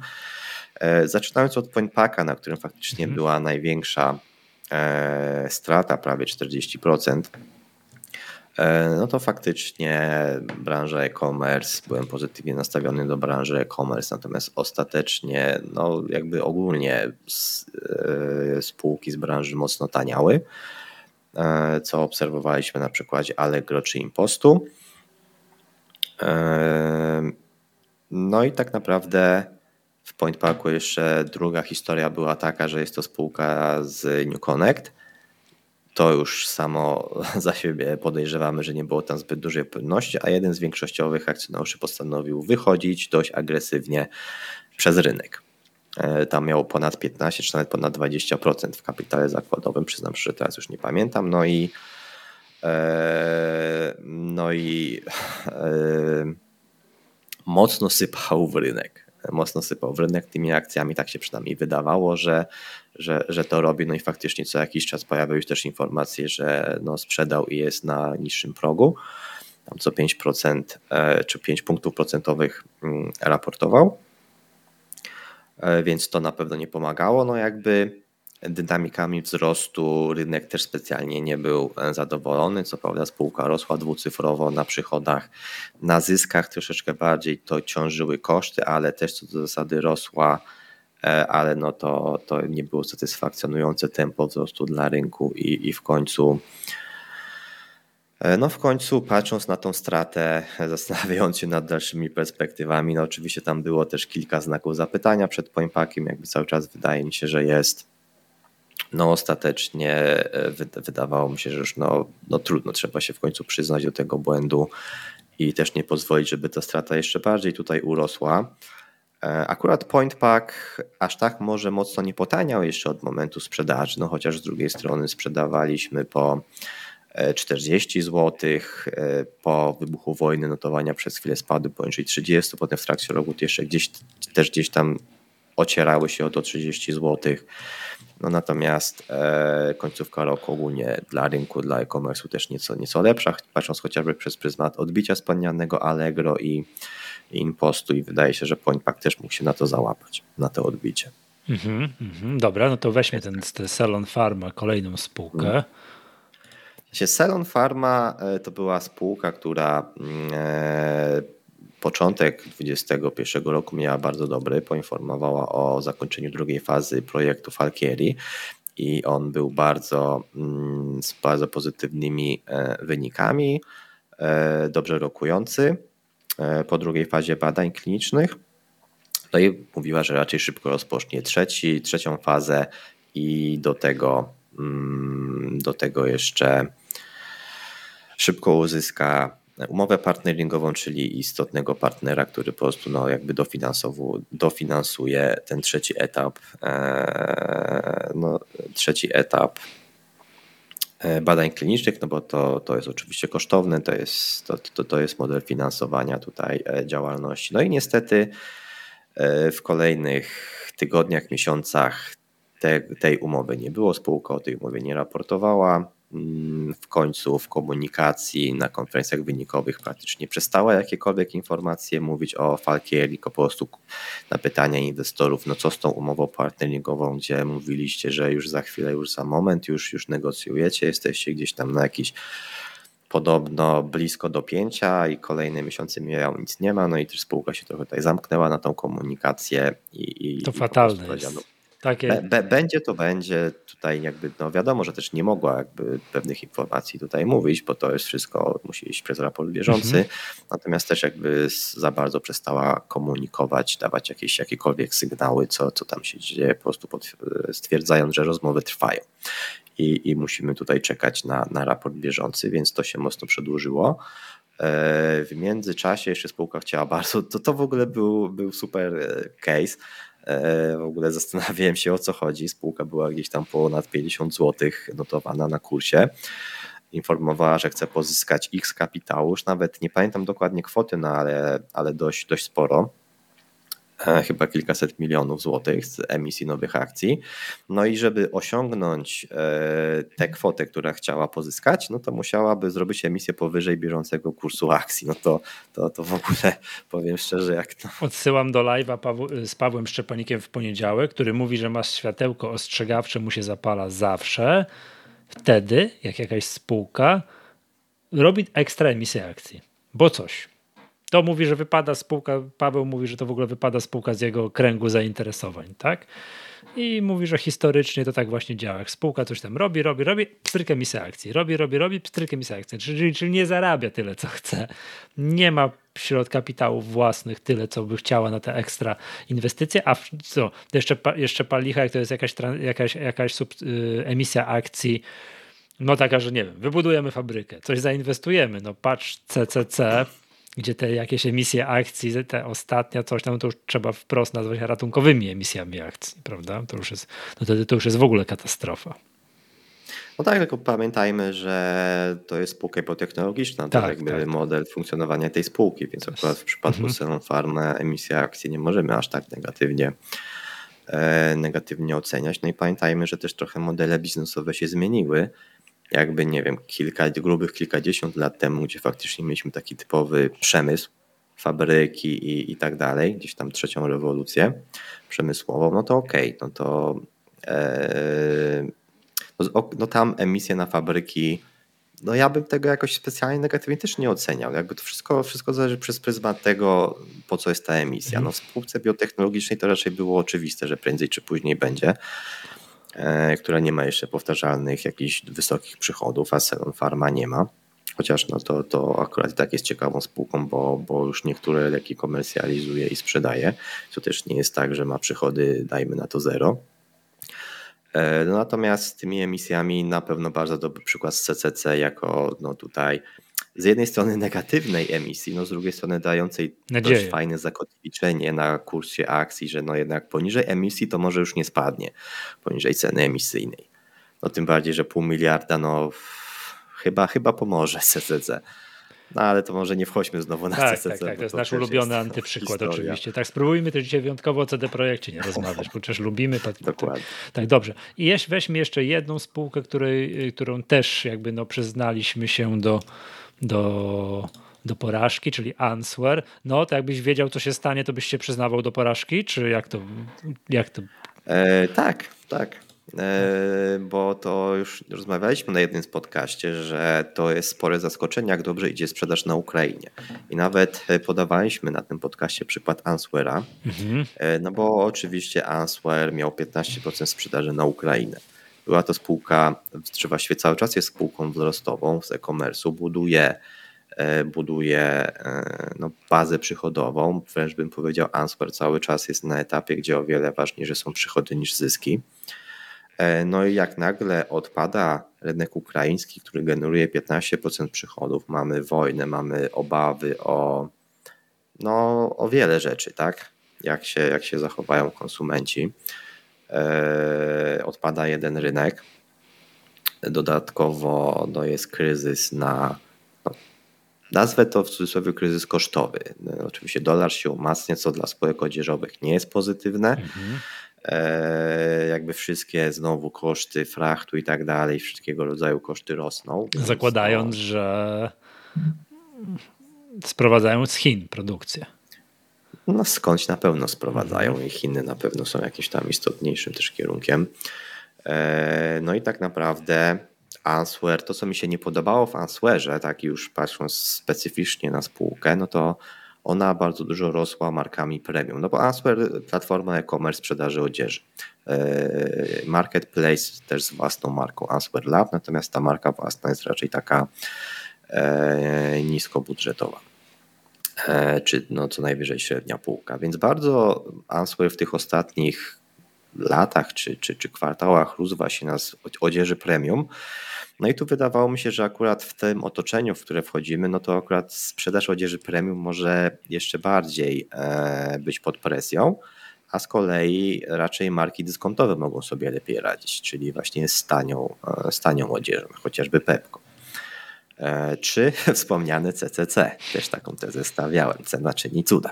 E, zaczynając od Point Parka, na którym faktycznie mhm. była największa e, strata, prawie 40%, E, no to faktycznie branża e-commerce, byłem pozytywnie nastawiony do branży e-commerce, natomiast ostatecznie, no jakby ogólnie e, spółki z branży mocno taniały, e, co obserwowaliśmy na przykładzie Allegro czy Impostu. No i tak naprawdę w Point Parku jeszcze druga historia była taka, że jest to spółka z New Connect, to już samo za siebie podejrzewamy, że nie było tam zbyt dużej płynności, a jeden z większościowych akcjonariuszy postanowił wychodzić dość agresywnie przez rynek. E, tam miało ponad 15 czy nawet ponad 20% w kapitale zakładowym, przyznam że teraz już nie pamiętam. No i e, no i e, mocno sypał w rynek mocno sypał w rynek tymi akcjami. Tak się przynajmniej wydawało, że, że, że to robi. No i faktycznie co jakiś czas pojawiały się też informacje, że no sprzedał i jest na niższym progu. Tam co 5% e, czy 5 punktów procentowych mm, raportował. E, więc to na pewno nie pomagało. No jakby dynamikami wzrostu rynek też specjalnie nie był e, zadowolony. Co prawda spółka rosła dwucyfrowo na przychodach, na zyskach troszeczkę bardziej to ciążyły koszty, ale też co do zasady rosła, e, ale no to, to nie było satysfakcjonujące tempo wzrostu dla rynku i, i w końcu e, no w końcu patrząc na tą stratę, zastanawiając się nad dalszymi perspektywami, no oczywiście tam było też kilka znaków zapytania przed Poimpakiem, jakby cały czas wydaje mi się, że jest no ostatecznie e, wydawało mi się, że już no, no trudno, trzeba się w końcu przyznać do tego błędu i też nie pozwolić, żeby ta strata jeszcze bardziej tutaj urosła. E, akurat Point Pack aż tak może mocno nie potaniał jeszcze od momentu sprzedaży, no chociaż z drugiej strony sprzedawaliśmy po 40 e, zł, po wybuchu wojny notowania przez chwilę spadły poniżej 30, potem w trakcie roku jeszcze gdzieś, też gdzieś tam ocierały się o to 30 zł. No natomiast e, końcówka roku ogólnie dla rynku, dla e-commerce'u też nieco, nieco lepsza, patrząc chociażby przez pryzmat odbicia wspomnianego Allegro i, i Impostu i wydaje się, że PointPack też mógł się na to załapać, na to odbicie. Mhm, mhm. Dobra, no to weźmy ten, ten Salon Pharma, kolejną spółkę. Mhm. Salon Pharma e, to była spółka, która mm, e, początek 2021 roku miała bardzo dobry. Poinformowała o zakończeniu drugiej fazy projektu Falkieri i on był bardzo mm, z bardzo pozytywnymi e, wynikami, dobrze rokujący po drugiej fazie badań klinicznych. No i mówiła, że raczej szybko rozpocznie trzeci, trzecią fazę i do tego, mm, do tego jeszcze szybko uzyska umowę partneringową, czyli istotnego partnera, który po prostu no, jakby dofinansuje ten trzeci etap, e, no, trzeci etap e, badań klinicznych, no bo to, to jest oczywiście kosztowne, to jest, to, to, to jest model finansowania tutaj e, działalności. No i niestety w kolejnych tygodniach, miesiącach te, tej umowy nie było, spółka o tej umowie nie raportowała. Mm, w końcu w komunikacji na konferencjach wynikowych praktycznie przestała jakiekolwiek informacje mówić o Falkieri, tylko po prostu na pytania inwestorów, no co z tą umową partneringową, gdzie mówiliście, że już za chwilę, już za moment, już, już negocjujecie, jesteście gdzieś tam na jakiś podobno blisko do pięcia i kolejne miesiące mijają, nic nie ma, no i też spółka się trochę tutaj zamknęła na tą komunikację i, i to i fatalne jest. Takie... Be, będzie to będzie, tutaj jakby, no wiadomo, że też nie mogła jakby pewnych informacji tutaj mówić, bo to jest wszystko, musi iść przez raport bieżący, mhm. natomiast też jakby za bardzo przestała komunikować, dawać jakieś jakiekolwiek sygnały, co, co tam się dzieje, po prostu pod, stwierdzając, że rozmowy trwają. I, i musimy tutaj czekać na, na raport bieżący, więc to się mocno przedłużyło. E, w międzyczasie jeszcze spółka chciała bardzo, to, to w ogóle był, był super e, case, w ogóle zastanawiałem się o co chodzi. Spółka była gdzieś tam ponad 50 zł notowana na kursie. Informowała, że chce pozyskać X kapitału, już nawet nie pamiętam dokładnie kwoty, no ale, ale dość, dość sporo. E, chyba kilkaset milionów złotych z emisji nowych akcji. No i żeby osiągnąć e, tę kwotę, która chciała pozyskać, no to musiałaby zrobić emisję powyżej bieżącego kursu akcji. No to, to, to w ogóle powiem szczerze, jak to. Odsyłam do live'a z Pawłem Szczepanikiem w poniedziałek, który mówi, że masz światełko ostrzegawcze, mu się zapala zawsze. Wtedy, jak jakaś spółka robi ekstra emisję akcji, bo coś to mówi, że wypada spółka, Paweł mówi, że to w ogóle wypada spółka z jego kręgu zainteresowań, tak? I mówi, że historycznie to tak właśnie działa. Jak spółka coś tam robi, robi, robi, pstryk emisja akcji. Robi, robi, robi, pstryk emisja akcji. Czyli, czyli nie zarabia tyle, co chce. Nie ma środ kapitałów własnych tyle, co by chciała na te ekstra inwestycje, a co, jeszcze, jeszcze palicha, jak to jest jakaś, jakaś, jakaś sub, y, emisja akcji, no taka, że nie wiem, wybudujemy fabrykę, coś zainwestujemy, no patrz CCC, gdzie te jakieś emisje akcji, te ostatnia coś tam, to już trzeba wprost nazwać ratunkowymi emisjami akcji, prawda? To już jest, no to, to już jest w ogóle katastrofa. No tak, tylko pamiętajmy, że to jest spółka biotechnologiczna, tak, to jakby tak. model funkcjonowania tej spółki, więc akurat w przypadku mhm. Pharma emisja akcji nie możemy aż tak negatywnie e, negatywnie oceniać. No i pamiętajmy, że też trochę modele biznesowe się zmieniły jakby, nie wiem, kilka, grubych kilkadziesiąt lat temu, gdzie faktycznie mieliśmy taki typowy przemysł, fabryki i, i tak dalej, gdzieś tam trzecią rewolucję przemysłową, no to okej, okay, no to e, no, no tam emisje na fabryki, no ja bym tego jakoś specjalnie negatywnie też nie oceniał. Jakby to wszystko, wszystko zależy przez pryzmat tego, po co jest ta emisja. Mhm. No w spółce biotechnologicznej to raczej było oczywiste, że prędzej czy później będzie. E, która nie ma jeszcze powtarzalnych jakichś wysokich przychodów, a Selon Pharma nie ma. Chociaż no to, to akurat i tak jest ciekawą spółką, bo, bo już niektóre leki komercjalizuje i sprzedaje. To też nie jest tak, że ma przychody, dajmy na to zero. E, no natomiast tymi emisjami na pewno bardzo dobry przykład z CCC jako no tutaj z jednej strony negatywnej emisji, no z drugiej strony dającej Nadzieję. dość fajne zakotwiczenie na kursie akcji, że no jednak poniżej emisji to może już nie spadnie, poniżej ceny emisyjnej. No tym bardziej, że pół miliarda no chyba, chyba pomoże CCC. No ale to może nie wchodźmy znowu na tak, CCC. Tak, tak, to jest nasz ulubiony jest antyprzykład historia. oczywiście. Tak, spróbujmy też dzisiaj wyjątkowo o CD Projekcie nie rozmawiać, bo przecież lubimy. Tak, Dokładnie. Tak, dobrze. I weźmy jeszcze jedną spółkę, której, którą też jakby no przyznaliśmy się do do, do porażki, czyli answer, no to jakbyś wiedział, co się stanie, to byś się przyznawał do porażki, czy jak to, jak to E, tak, tak. E, bo to już rozmawialiśmy na jednym z podcaście, że to jest spore zaskoczenie, jak dobrze idzie sprzedaż na Ukrainie. I nawet podawaliśmy na tym podcaście przykład Answera, mhm. E, no bo oczywiście Answer miał 15% sprzedaży na Ukrainę. Była to spółka, właściwie cały czas jest spółką wzrostową z e-commerce'u, buduje E, buduje e, no, bazę przychodową. Wręcz bym powiedział, Answer cały czas jest na etapie, gdzie o wiele ważniejsze są przychody niż zyski. E, no i jak nagle odpada rynek ukraiński, który generuje 15% przychodów, mamy wojnę, mamy obawy o, no, o wiele rzeczy, tak? Jak się, jak się zachowają konsumenci. Odpada jeden rynek. Dodatkowo no, jest kryzys na Nazwę to w cudzysłowie kryzys kosztowy. No, oczywiście dolar się umacnia, co dla spółek odzieżowych nie jest pozytywne. Mhm. E, jakby wszystkie znowu koszty frachtu i tak dalej, wszystkiego rodzaju koszty rosną. Zakładając, to... że sprowadzają z Chin produkcję. No skądś na pewno sprowadzają mhm. i Chiny na pewno są jakimś tam istotniejszym też kierunkiem. E, no i tak naprawdę Answer, to co mi się nie podobało w Answerze, tak już patrząc specyficznie na spółkę, no to ona bardzo dużo rosła markami premium. No bo Answer, platforma e-commerce sprzedaży odzieży. E, marketplace też z własną marką Answer Lab, natomiast ta marka własna jest raczej taka e, niskobudżetowa. E, czy no co najwyżej średnia półka. Więc bardzo Answer w tych ostatnich latach czy, czy, czy kwartałach rósł właśnie nas odzieży premium. No i tu wydawało mi się, że akurat w tym otoczeniu, w które wchodzimy, no to akurat sprzedaż odzieży premium może jeszcze bardziej e, być pod presją, a z kolei raczej marki dyskontowe mogą sobie lepiej radzić, czyli właśnie z tanią, e, z tanią odzieżą, chociażby Pepko. E, czy wspomniane CCC, też taką tezę stawiałem, cena czyni cuda.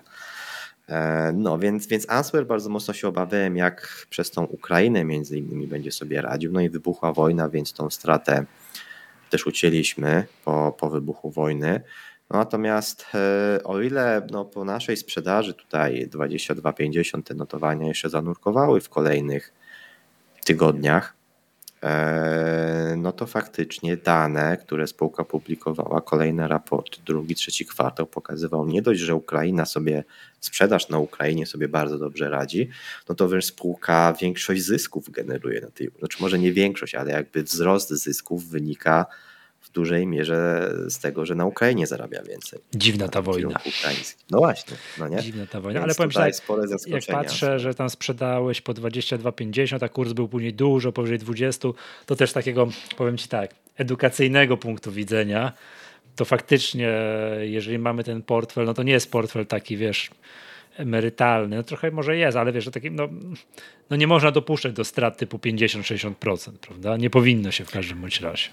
No więc, więc Answer bardzo mocno się obawiałem, jak przez tą Ukrainę między innymi będzie sobie radził. No i wybuchła wojna, więc tą stratę też ucięliśmy po, po wybuchu wojny. No natomiast e, o ile no, po naszej sprzedaży tutaj 22,50 te notowania jeszcze zanurkowały w kolejnych tygodniach, e, no to faktycznie dane, które spółka publikowała, kolejne raporty, drugi, trzeci kwartał pokazywał nie dość, że Ukraina sobie, sprzedaż na Ukrainie sobie bardzo dobrze radzi, no to wręcz spółka większość zysków generuje na tej, znaczy może nie większość, ale jakby wzrost zysków wynika w dużej mierze z tego, że na Ukrainie zarabia więcej. Dziwna ta wojna. Ukraiński. No właśnie, no nie? Dziwna ta wojna, Więc ale powiem tak, spore jak patrzę, że tam sprzedałeś po 22,50, a kurs był później dużo, powyżej 20, to też takiego, powiem Ci tak, edukacyjnego punktu widzenia, to faktycznie, jeżeli mamy ten portfel, no to nie jest portfel taki, wiesz, emerytalny, no trochę może jest, ale wiesz, że taki, no, no nie można dopuszczać do strat typu 50-60%, prawda? Nie powinno się w każdym bądź razie.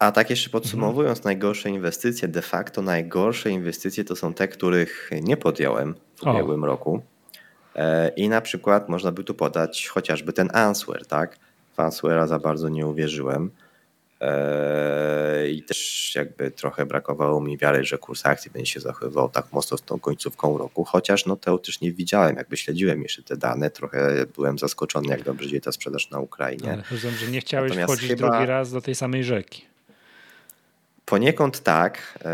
A tak jeszcze podsumowując, mhm. najgorsze inwestycje, de facto najgorsze inwestycje to są te, których nie podjąłem w ubiegłym o. roku. E, I na przykład można by tu podać chociażby ten Answer, tak? W Answera za bardzo nie uwierzyłem. E, I też jakby trochę brakowało mi wiary, że kurs akcji będzie się zachowywał tak mocno z tą końcówką roku, chociaż no teoretycznie widziałem, jakby śledziłem jeszcze te dane, trochę byłem zaskoczony, jak dobrze idzie ta sprzedaż na Ukrainie. Ale rozumiem, że nie chciałeś Natomiast wchodzić chyba... drugi raz do tej samej rzeki. Poniekąd tak. E,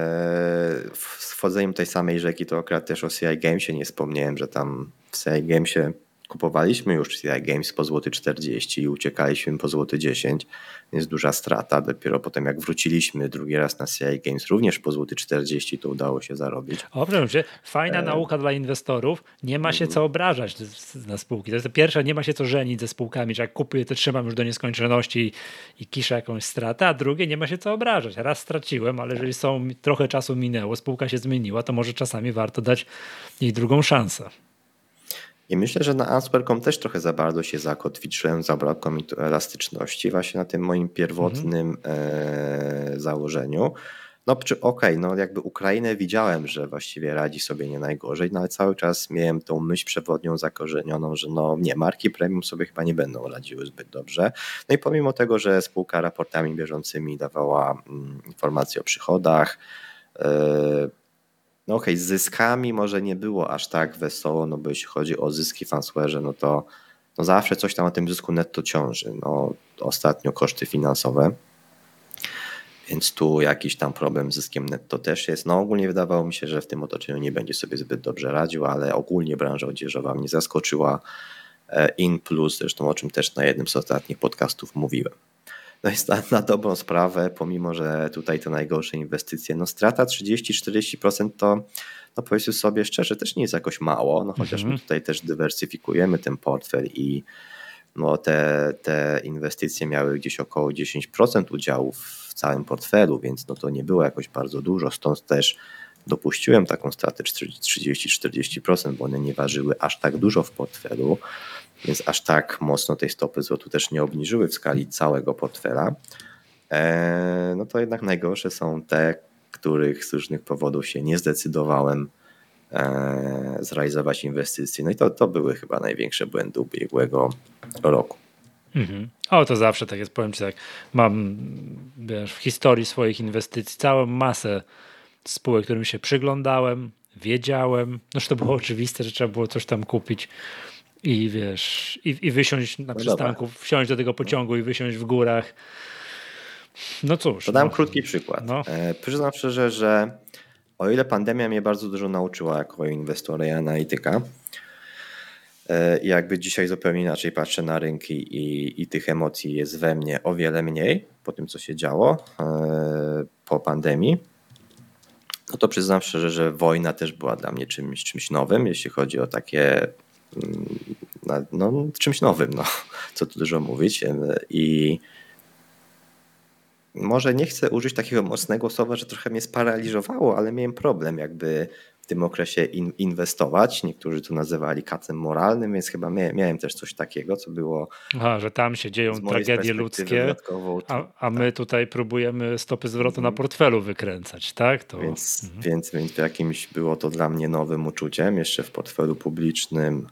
z wchodzeniem tej samej rzeki to akurat też o CI Gamesie nie wspomniałem, że tam w CI Gamesie kupowaliśmy już CI Games po złoty 40 i uciekaliśmy po złoty 10, więc duża strata. Dopiero potem jak wróciliśmy drugi raz na CI Games również po złoty 40 to udało się zarobić. O, proszę fajna e... nauka dla inwestorów. Nie ma się mm. co obrażać na spółki. To jest pierwsze, nie ma się co żenić ze spółkami, że jak kupuję to trzymam już do nieskończoności i, i kiszę jakąś stratę, a drugie nie ma się co obrażać. Raz straciłem, ale jeżeli są, trochę czasu minęło, spółka się zmieniła, to może czasami warto dać jej drugą szansę. I myślę, że na Answer.com też trochę za bardzo się zakotwiczyłem, zabrakło mi tu elastyczności właśnie na tym moim pierwotnym mhm. założeniu. No czy okej, okay, no jakby Ukrainę widziałem, że właściwie radzi sobie nie najgorzej, no ale cały czas miałem tą myśl przewodnią zakorzenioną, że no nie, marki premium sobie chyba nie będą radziły zbyt dobrze. No i pomimo tego, że spółka raportami bieżącymi dawała mm, informacje o przychodach, yy, no okej, okay, z zyskami może nie było aż tak wesoło, no bo jeśli chodzi o zyski w no to no zawsze coś tam na tym zysku netto ciąży. No, ostatnio koszty finansowe, więc tu jakiś tam problem z zyskiem netto też jest. No ogólnie wydawało mi się, że w tym otoczeniu nie będzie sobie zbyt dobrze radził, ale ogólnie branża odzieżowa mnie zaskoczyła. E, In plus, zresztą o czym też na jednym z ostatnich podcastów mówiłem. No jest na, na dobrą sprawę, pomimo, że tutaj te najgorsze inwestycje, no strata 30-40% to no powiedzmy sobie szczerze, też nie jest jakoś mało, no chociaż mhm. my tutaj też dywersyfikujemy ten portfel i no te, te inwestycje miały gdzieś około 10% udziału w całym portfelu, więc no to nie było jakoś bardzo dużo, stąd też dopuściłem taką stratę 30-40%, bo one nie ważyły aż tak dużo w portfelu, więc aż tak mocno tej stopy zwrotu też nie obniżyły w skali całego portfela. E, no to jednak najgorsze są te, których z różnych powodów się nie zdecydowałem e, zrealizować inwestycji. No i to, to były chyba największe błędy ubiegłego roku. Mhm. O, to zawsze tak jest, powiem Ci tak, mam wiesz, w historii swoich inwestycji całą masę spółek, którym się przyglądałem, wiedziałem, no to było oczywiste, że trzeba było coś tam kupić i wiesz, i, i wysiąść na no przystanku, dobra. wsiąść do tego pociągu i wysiąść w górach. No cóż. To dam no. krótki przykład. No. E, przyznam szczerze, że o ile pandemia mnie bardzo dużo nauczyła jako inwestora i analityka, e, jakby dzisiaj zupełnie inaczej patrzę na rynki i, i tych emocji jest we mnie o wiele mniej po tym, co się działo e, po pandemii, no to przyznam szczerze, że wojna też była dla mnie czymś, czymś nowym, jeśli chodzi o takie no, czymś nowym, no, co tu dużo mówić. I może nie chcę użyć takiego mocnego słowa, że trochę mnie sparaliżowało, ale miałem problem jakby w tym okresie in, inwestować. Niektórzy to nazywali kacem moralnym, więc chyba miałem też coś takiego, co było. Aha, że tam się dzieją tragedie ludzkie, a, a my tak. tutaj próbujemy stopy zwrotu na mhm. portfelu wykręcać, tak? To... Więc, mhm. więc, więc jakimś było to dla mnie nowym uczuciem, jeszcze w portfelu publicznym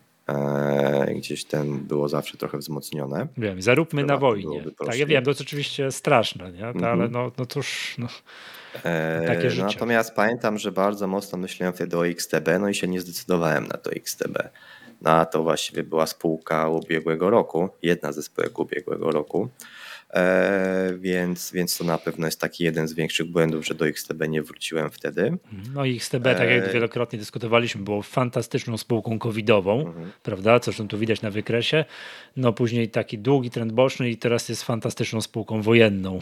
gdzieś ten było zawsze trochę wzmocnione. Wiem, zaróbmy na wojnie. Tak, ja wiem, to jest oczywiście straszne, nie? Ale mhm. no, no cóż, no, e, takie życie. Natomiast pamiętam, że bardzo mocno myślałem wtedy o XTB, no i się nie zdecydowałem na to XTB. No a to właściwie była spółka ubiegłego roku, jedna ze spółek ubiegłego roku. E, więc, więc to na pewno jest taki jeden z większych błędów, że do XTB nie wróciłem wtedy. No i XTB, tak jak e, wielokrotnie dyskutowaliśmy, było fantastyczną spółką covidową, mhm. prawda, co zresztą tu widać na wykresie. No później taki długi trend boczny i teraz jest fantastyczną spółką wojenną.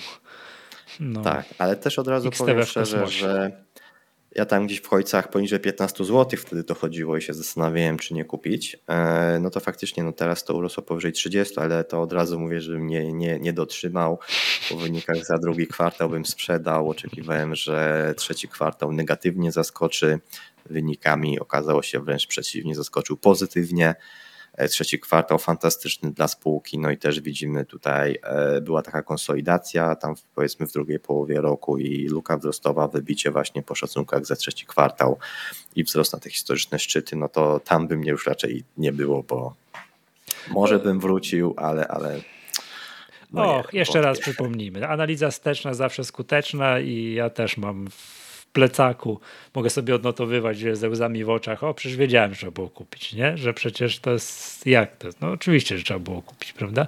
No. Tak, ale też od razu XTB powiem szczerze, że ja tam gdzieś w Chojcach poniżej 15 zł wtedy to chodziło i się zastanawiałem, czy nie kupić. E, no to faktycznie no teraz to urosło powyżej 30, ale to od razu mówię, że mnie nie, nie dotrzymał. Po wynikach za drugi kwartał bym sprzedał. Oczekiwałem, że trzeci kwartał negatywnie zaskoczy wynikami. Okazało się wręcz przeciwnie, zaskoczył pozytywnie. E, trzeci kwartał fantastyczny dla spółki, no i też widzimy tutaj e, była taka konsolidacja tam powiedzmy w drugiej połowie roku i luka wzrostowa, wybicie właśnie po szacunkach za trzeci kwartał i wzrost na te historyczne szczyty, no to tam by mnie już raczej nie było, bo może bym wrócił, ale, ale no Och, jeszcze raz przypomnijmy. Analiza wsteczna zawsze skuteczna i ja też mam plecaku mogę sobie odnotowywać ze łzami w oczach, o przecież wiedziałem, że trzeba było kupić, nie? Że przecież to jest, jak to? No oczywiście, że trzeba było kupić, prawda?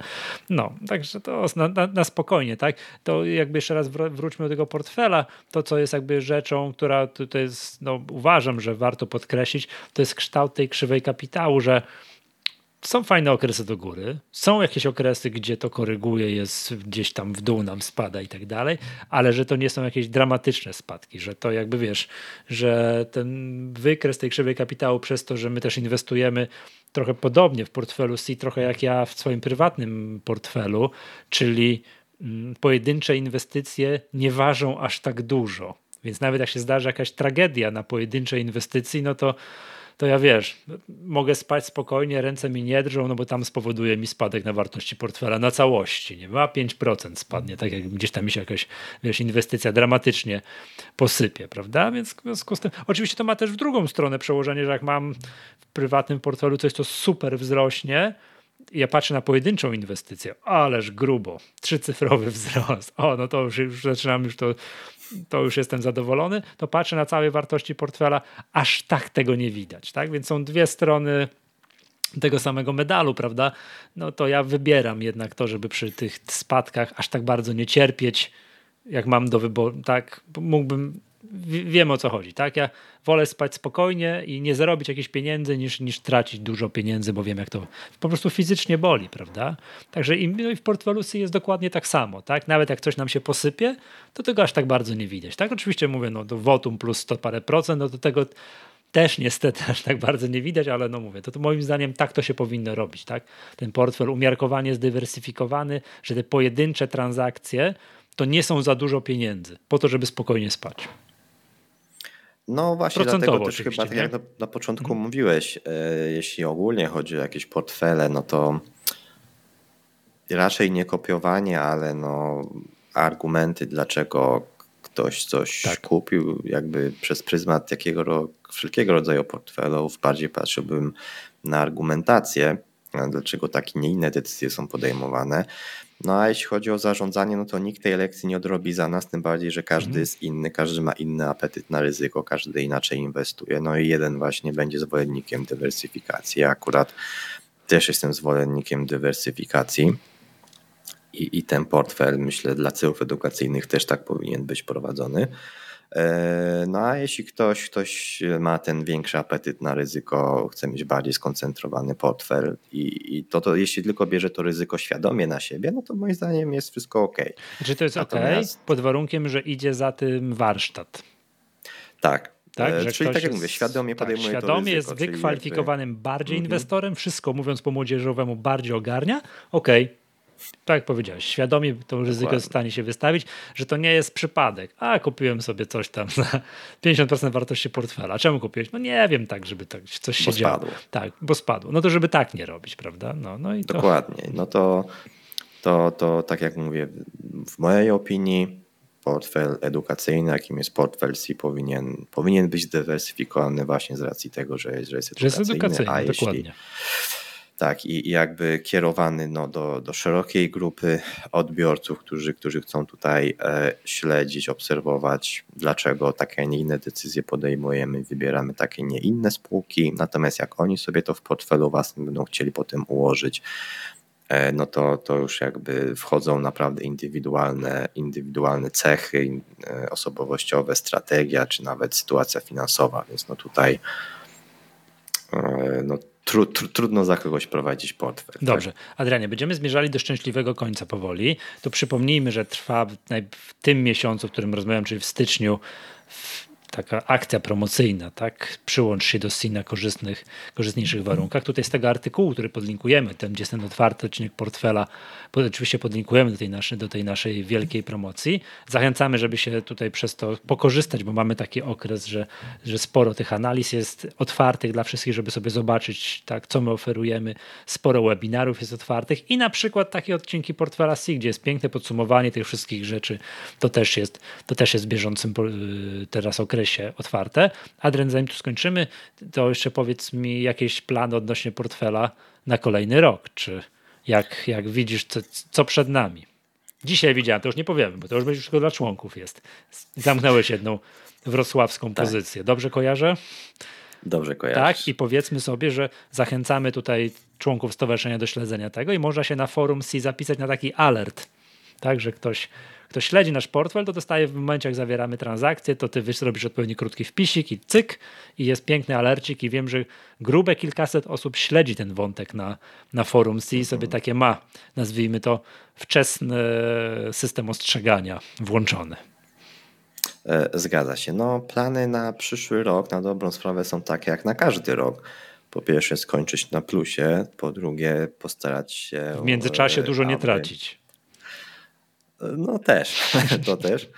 No, także to na, na, na spokojnie, tak? To jakby jeszcze raz wróćmy do tego portfela, to co jest jakby rzeczą, która tutaj jest, no uważam, że warto podkreślić, to jest kształt tej krzywej kapitału, że są fajne okresy do góry, są jakieś okresy, gdzie to koryguje, jest gdzieś tam w dół nam spada i tak dalej, ale że to nie są jakieś dramatyczne spadki, że to jakby wiesz, że ten wykres tej krzywej kapitału przez to, że my też inwestujemy trochę podobnie w portfelu C, trochę jak ja w swoim prywatnym portfelu, czyli mm, pojedyncze inwestycje nie ważą aż tak dużo. Więc nawet jak się zdarzy jakaś tragedia na pojedynczej inwestycji, no to to ja wiesz, mogę spać spokojnie, ręce mi nie drżą, no bo tam spowoduje mi spadek na wartości portfela na całości, nie ma 5% spadnie, tak jak gdzieś tam mi się jakaś, wiesz, inwestycja dramatycznie posypie, prawda? Więc w związku z tym, oczywiście to ma też w drugą stronę przełożenie, że jak mam w prywatnym portfelu coś, co super wzrośnie, ja patrzę na pojedynczą inwestycję, ależ grubo, trzycyfrowy wzrost, o, no to już, już zaczynam już to to już jestem zadowolony, to patrzę na całe wartości portfela, aż tak tego nie widać. Tak? Więc są dwie strony tego samego medalu, prawda? No to ja wybieram jednak to, żeby przy tych spadkach aż tak bardzo nie cierpieć, jak mam do wyboru, tak? Mógłbym wiem o co chodzi, tak? Ja wolę spać spokojnie i nie zarobić jakichś pieniędzy niż, niż tracić dużo pieniędzy, bo wiem jak to po prostu fizycznie boli, prawda? Także i, no i w portfelu jest dokładnie tak samo, tak? Nawet jak coś nam się posypie, to tego aż tak bardzo nie widać, tak? Oczywiście mówię, no to wotum plus 100 parę procent, no to tego też niestety aż tak bardzo nie widać, ale no mówię, to, to moim zdaniem tak to się powinno robić, tak? Ten portfel umiarkowanie zdywersyfikowany, że te pojedyncze transakcje to nie są za dużo pieniędzy po to, żeby spokojnie spać. No właśnie, dlatego też chyba, tak jak na, na początku mhm. mówiłeś, e, jeśli ogólnie chodzi o jakieś portfele, no to raczej nie kopiowanie, ale no argumenty, dlaczego ktoś coś tak. kupił, jakby przez pryzmat jakiego, wszelkiego rodzaju portfelów, bardziej patrzyłbym na argumentację, dlaczego takie, nie inne decyzje są podejmowane. No a jeśli chodzi o zarządzanie, no to nikt tej lekcji nie odrobi za nas, tym bardziej, że każdy mhm. jest inny, każdy ma inny apetyt na ryzyko, każdy inaczej inwestuje. No i jeden właśnie będzie zwolennikiem dywersyfikacji. Ja akurat też jestem zwolennikiem dywersyfikacji. I, I ten portfel, myślę, dla celów edukacyjnych też tak powinien być prowadzony. E, no a jeśli ktoś, ktoś ma ten większy apetyt na ryzyko, chce mieć bardziej skoncentrowany portfel i, i to, to jeśli tylko bierze to ryzyko świadomie na siebie, no to moim zdaniem jest wszystko ok. Czy to jest Natomiast... ok pod warunkiem, że idzie za tym warsztat? Tak, tak, e, czyli tak jak mówię, świadomie tak, podejmuje świadomie to ryzyko, jest wykwalifikowanym jakby... bardziej -hmm. inwestorem, wszystko mówiąc po młodzieżowemu bardziej ogarnia, okej, okay tak jak powiedziałeś, świadomie to ryzyko jest w stanie się wystawić, że to nie jest przypadek. A kupiłem sobie coś tam za 50% wartości portfela. Czemu kupiłeś? No nie wiem, tak, żeby tak coś się bo działo. Spadło. Tak, bo spadło. No to żeby tak nie robić, prawda? No, no i to... Dokładnie. No to, to, to tak jak mówię, w mojej opinii portfel edukacyjny, jakim jest portfel C, powinien, powinien być dywersyfikowany właśnie z racji tego, że jest, że jest edukacyjny. Że jest edukacyjny, a jeśli, dokładnie tak, i, jakby kierowany no, do, do szerokiej grupy odbiorców, którzy, którzy chcą tutaj e, śledzić, obserwować, dlaczego takie, a nie inne decyzje podejmujemy, wybieramy takie, nie inne spółki. Natomiast jak oni sobie to w portfelu własnym będą chcieli potem ułożyć, e, no to, to już jakby wchodzą naprawdę indywidualne, indywidualne cechy e, osobowościowe, strategia, czy nawet sytuacja finansowa, więc no tutaj no tru, tru, trudno za kogoś prowadzić portfel. Tak? Dobrze. Tak? Adrianie, będziemy zmierzali do szczęśliwego końca powoli. To przypomnijmy, że trwa w, w tym miesiącu, w którym rozmawiam, czyli w styczniu, w taka akcja promocyjna, tak? Przyłącz się do SI na korzystnych, korzystniejszych warunkach. Tutaj z tego artykułu, który podlinkujemy, tam gdzie jest ten otwarty odcinek portfela, oczywiście podlinkujemy do tej, naszej, do tej naszej wielkiej promocji. Zachęcamy, żeby się tutaj przez to pokorzystać, bo mamy taki okres, że, że sporo tych analiz jest otwartych dla wszystkich, żeby sobie zobaczyć, tak, co my oferujemy. Sporo webinarów jest otwartych i na przykład takie odcinki portfela SI, gdzie jest piękne podsumowanie tych wszystkich rzeczy. To też jest, to też jest w bieżącym y, teraz okresie się otwarte. Adrian, zanim tu skończymy, to jeszcze powiedz mi jakieś plany odnośnie portfela na kolejny rok, czy jak, jak widzisz, co, co przed nami. Dzisiaj widziałem, to już nie powiemy, bo to już tylko dla członków jest. Zamknąłeś jedną wrocławską tak. pozycję. Dobrze kojarzę? Dobrze kojarzę. Tak, i powiedzmy sobie, że zachęcamy tutaj członków stowarzyszenia do śledzenia tego i można się na forum C zapisać na taki alert, tak, że ktoś kto śledzi nasz portfel, to dostaje w momencie, jak zawieramy transakcję, to ty zrobisz odpowiedni krótki wpisik i cyk, i jest piękny alercik i wiem, że grube kilkaset osób śledzi ten wątek na, na forum C i sobie takie ma, nazwijmy to, wczesny system ostrzegania włączony. E, zgadza się. No, plany na przyszły rok na dobrą sprawę są takie jak na każdy rok. Po pierwsze skończyć na plusie, po drugie postarać się... W międzyczasie dużo nie tracić. No też, to też.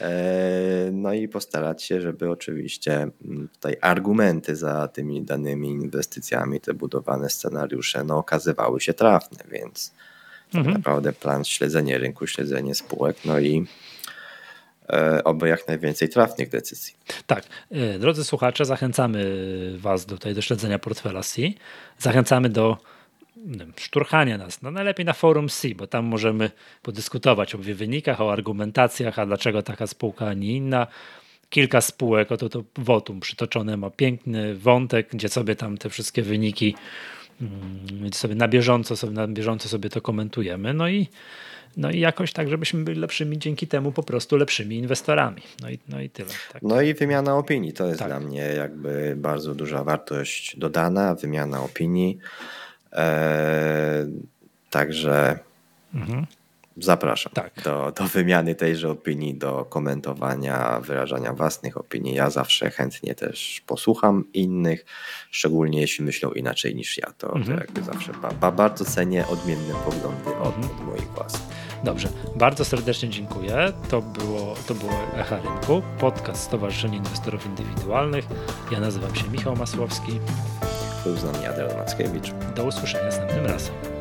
E, no i postarać się, żeby oczywiście mm, tutaj argumenty za tymi danymi inwestycjami, te budowane scenariusze, no okazywały się trafne, więc tak mhm. tak naprawdę plan śledzenie rynku, śledzenie spółek, no i e, oby jak najwięcej trafnych decyzji. Tak. E, drodzy słuchacze, zachęcamy Was do, tutaj do śledzenia portfela C. Zachęcamy do szturchania nas. No najlepiej na forum C, bo tam możemy podyskutować o wynikach, o argumentacjach, a dlaczego taka spółka, a nie inna. Kilka spółek, oto to Votum przytoczone ma piękny wątek, gdzie sobie tam te wszystkie wyniki Mm, sobie na bieżąco sobie, na bieżąco sobie to komentujemy. No i, no i jakoś tak, żebyśmy byli lepszymi dzięki temu po prostu lepszymi inwestorami. No i, no i tyle. Tak. No i wymiana opinii to jest tak. dla mnie jakby bardzo duża wartość dodana, wymiana opinii. Eee, także mhm. Zapraszam tak. do, do wymiany tejże opinii, do komentowania, wyrażania własnych opinii. Ja zawsze chętnie też posłucham innych, szczególnie jeśli myślą inaczej niż ja. To, mhm. to jakby zawsze ba, ba, bardzo cenię odmienne poglądy od, mhm. od moich własnych. Dobrze, bardzo serdecznie dziękuję. To było, to było Echa Rynku, podcast Stowarzyszenia Inwestorów Indywidualnych. Ja nazywam się Michał Masłowski. Był z nami Mackiewicz. Do usłyszenia następnym razem.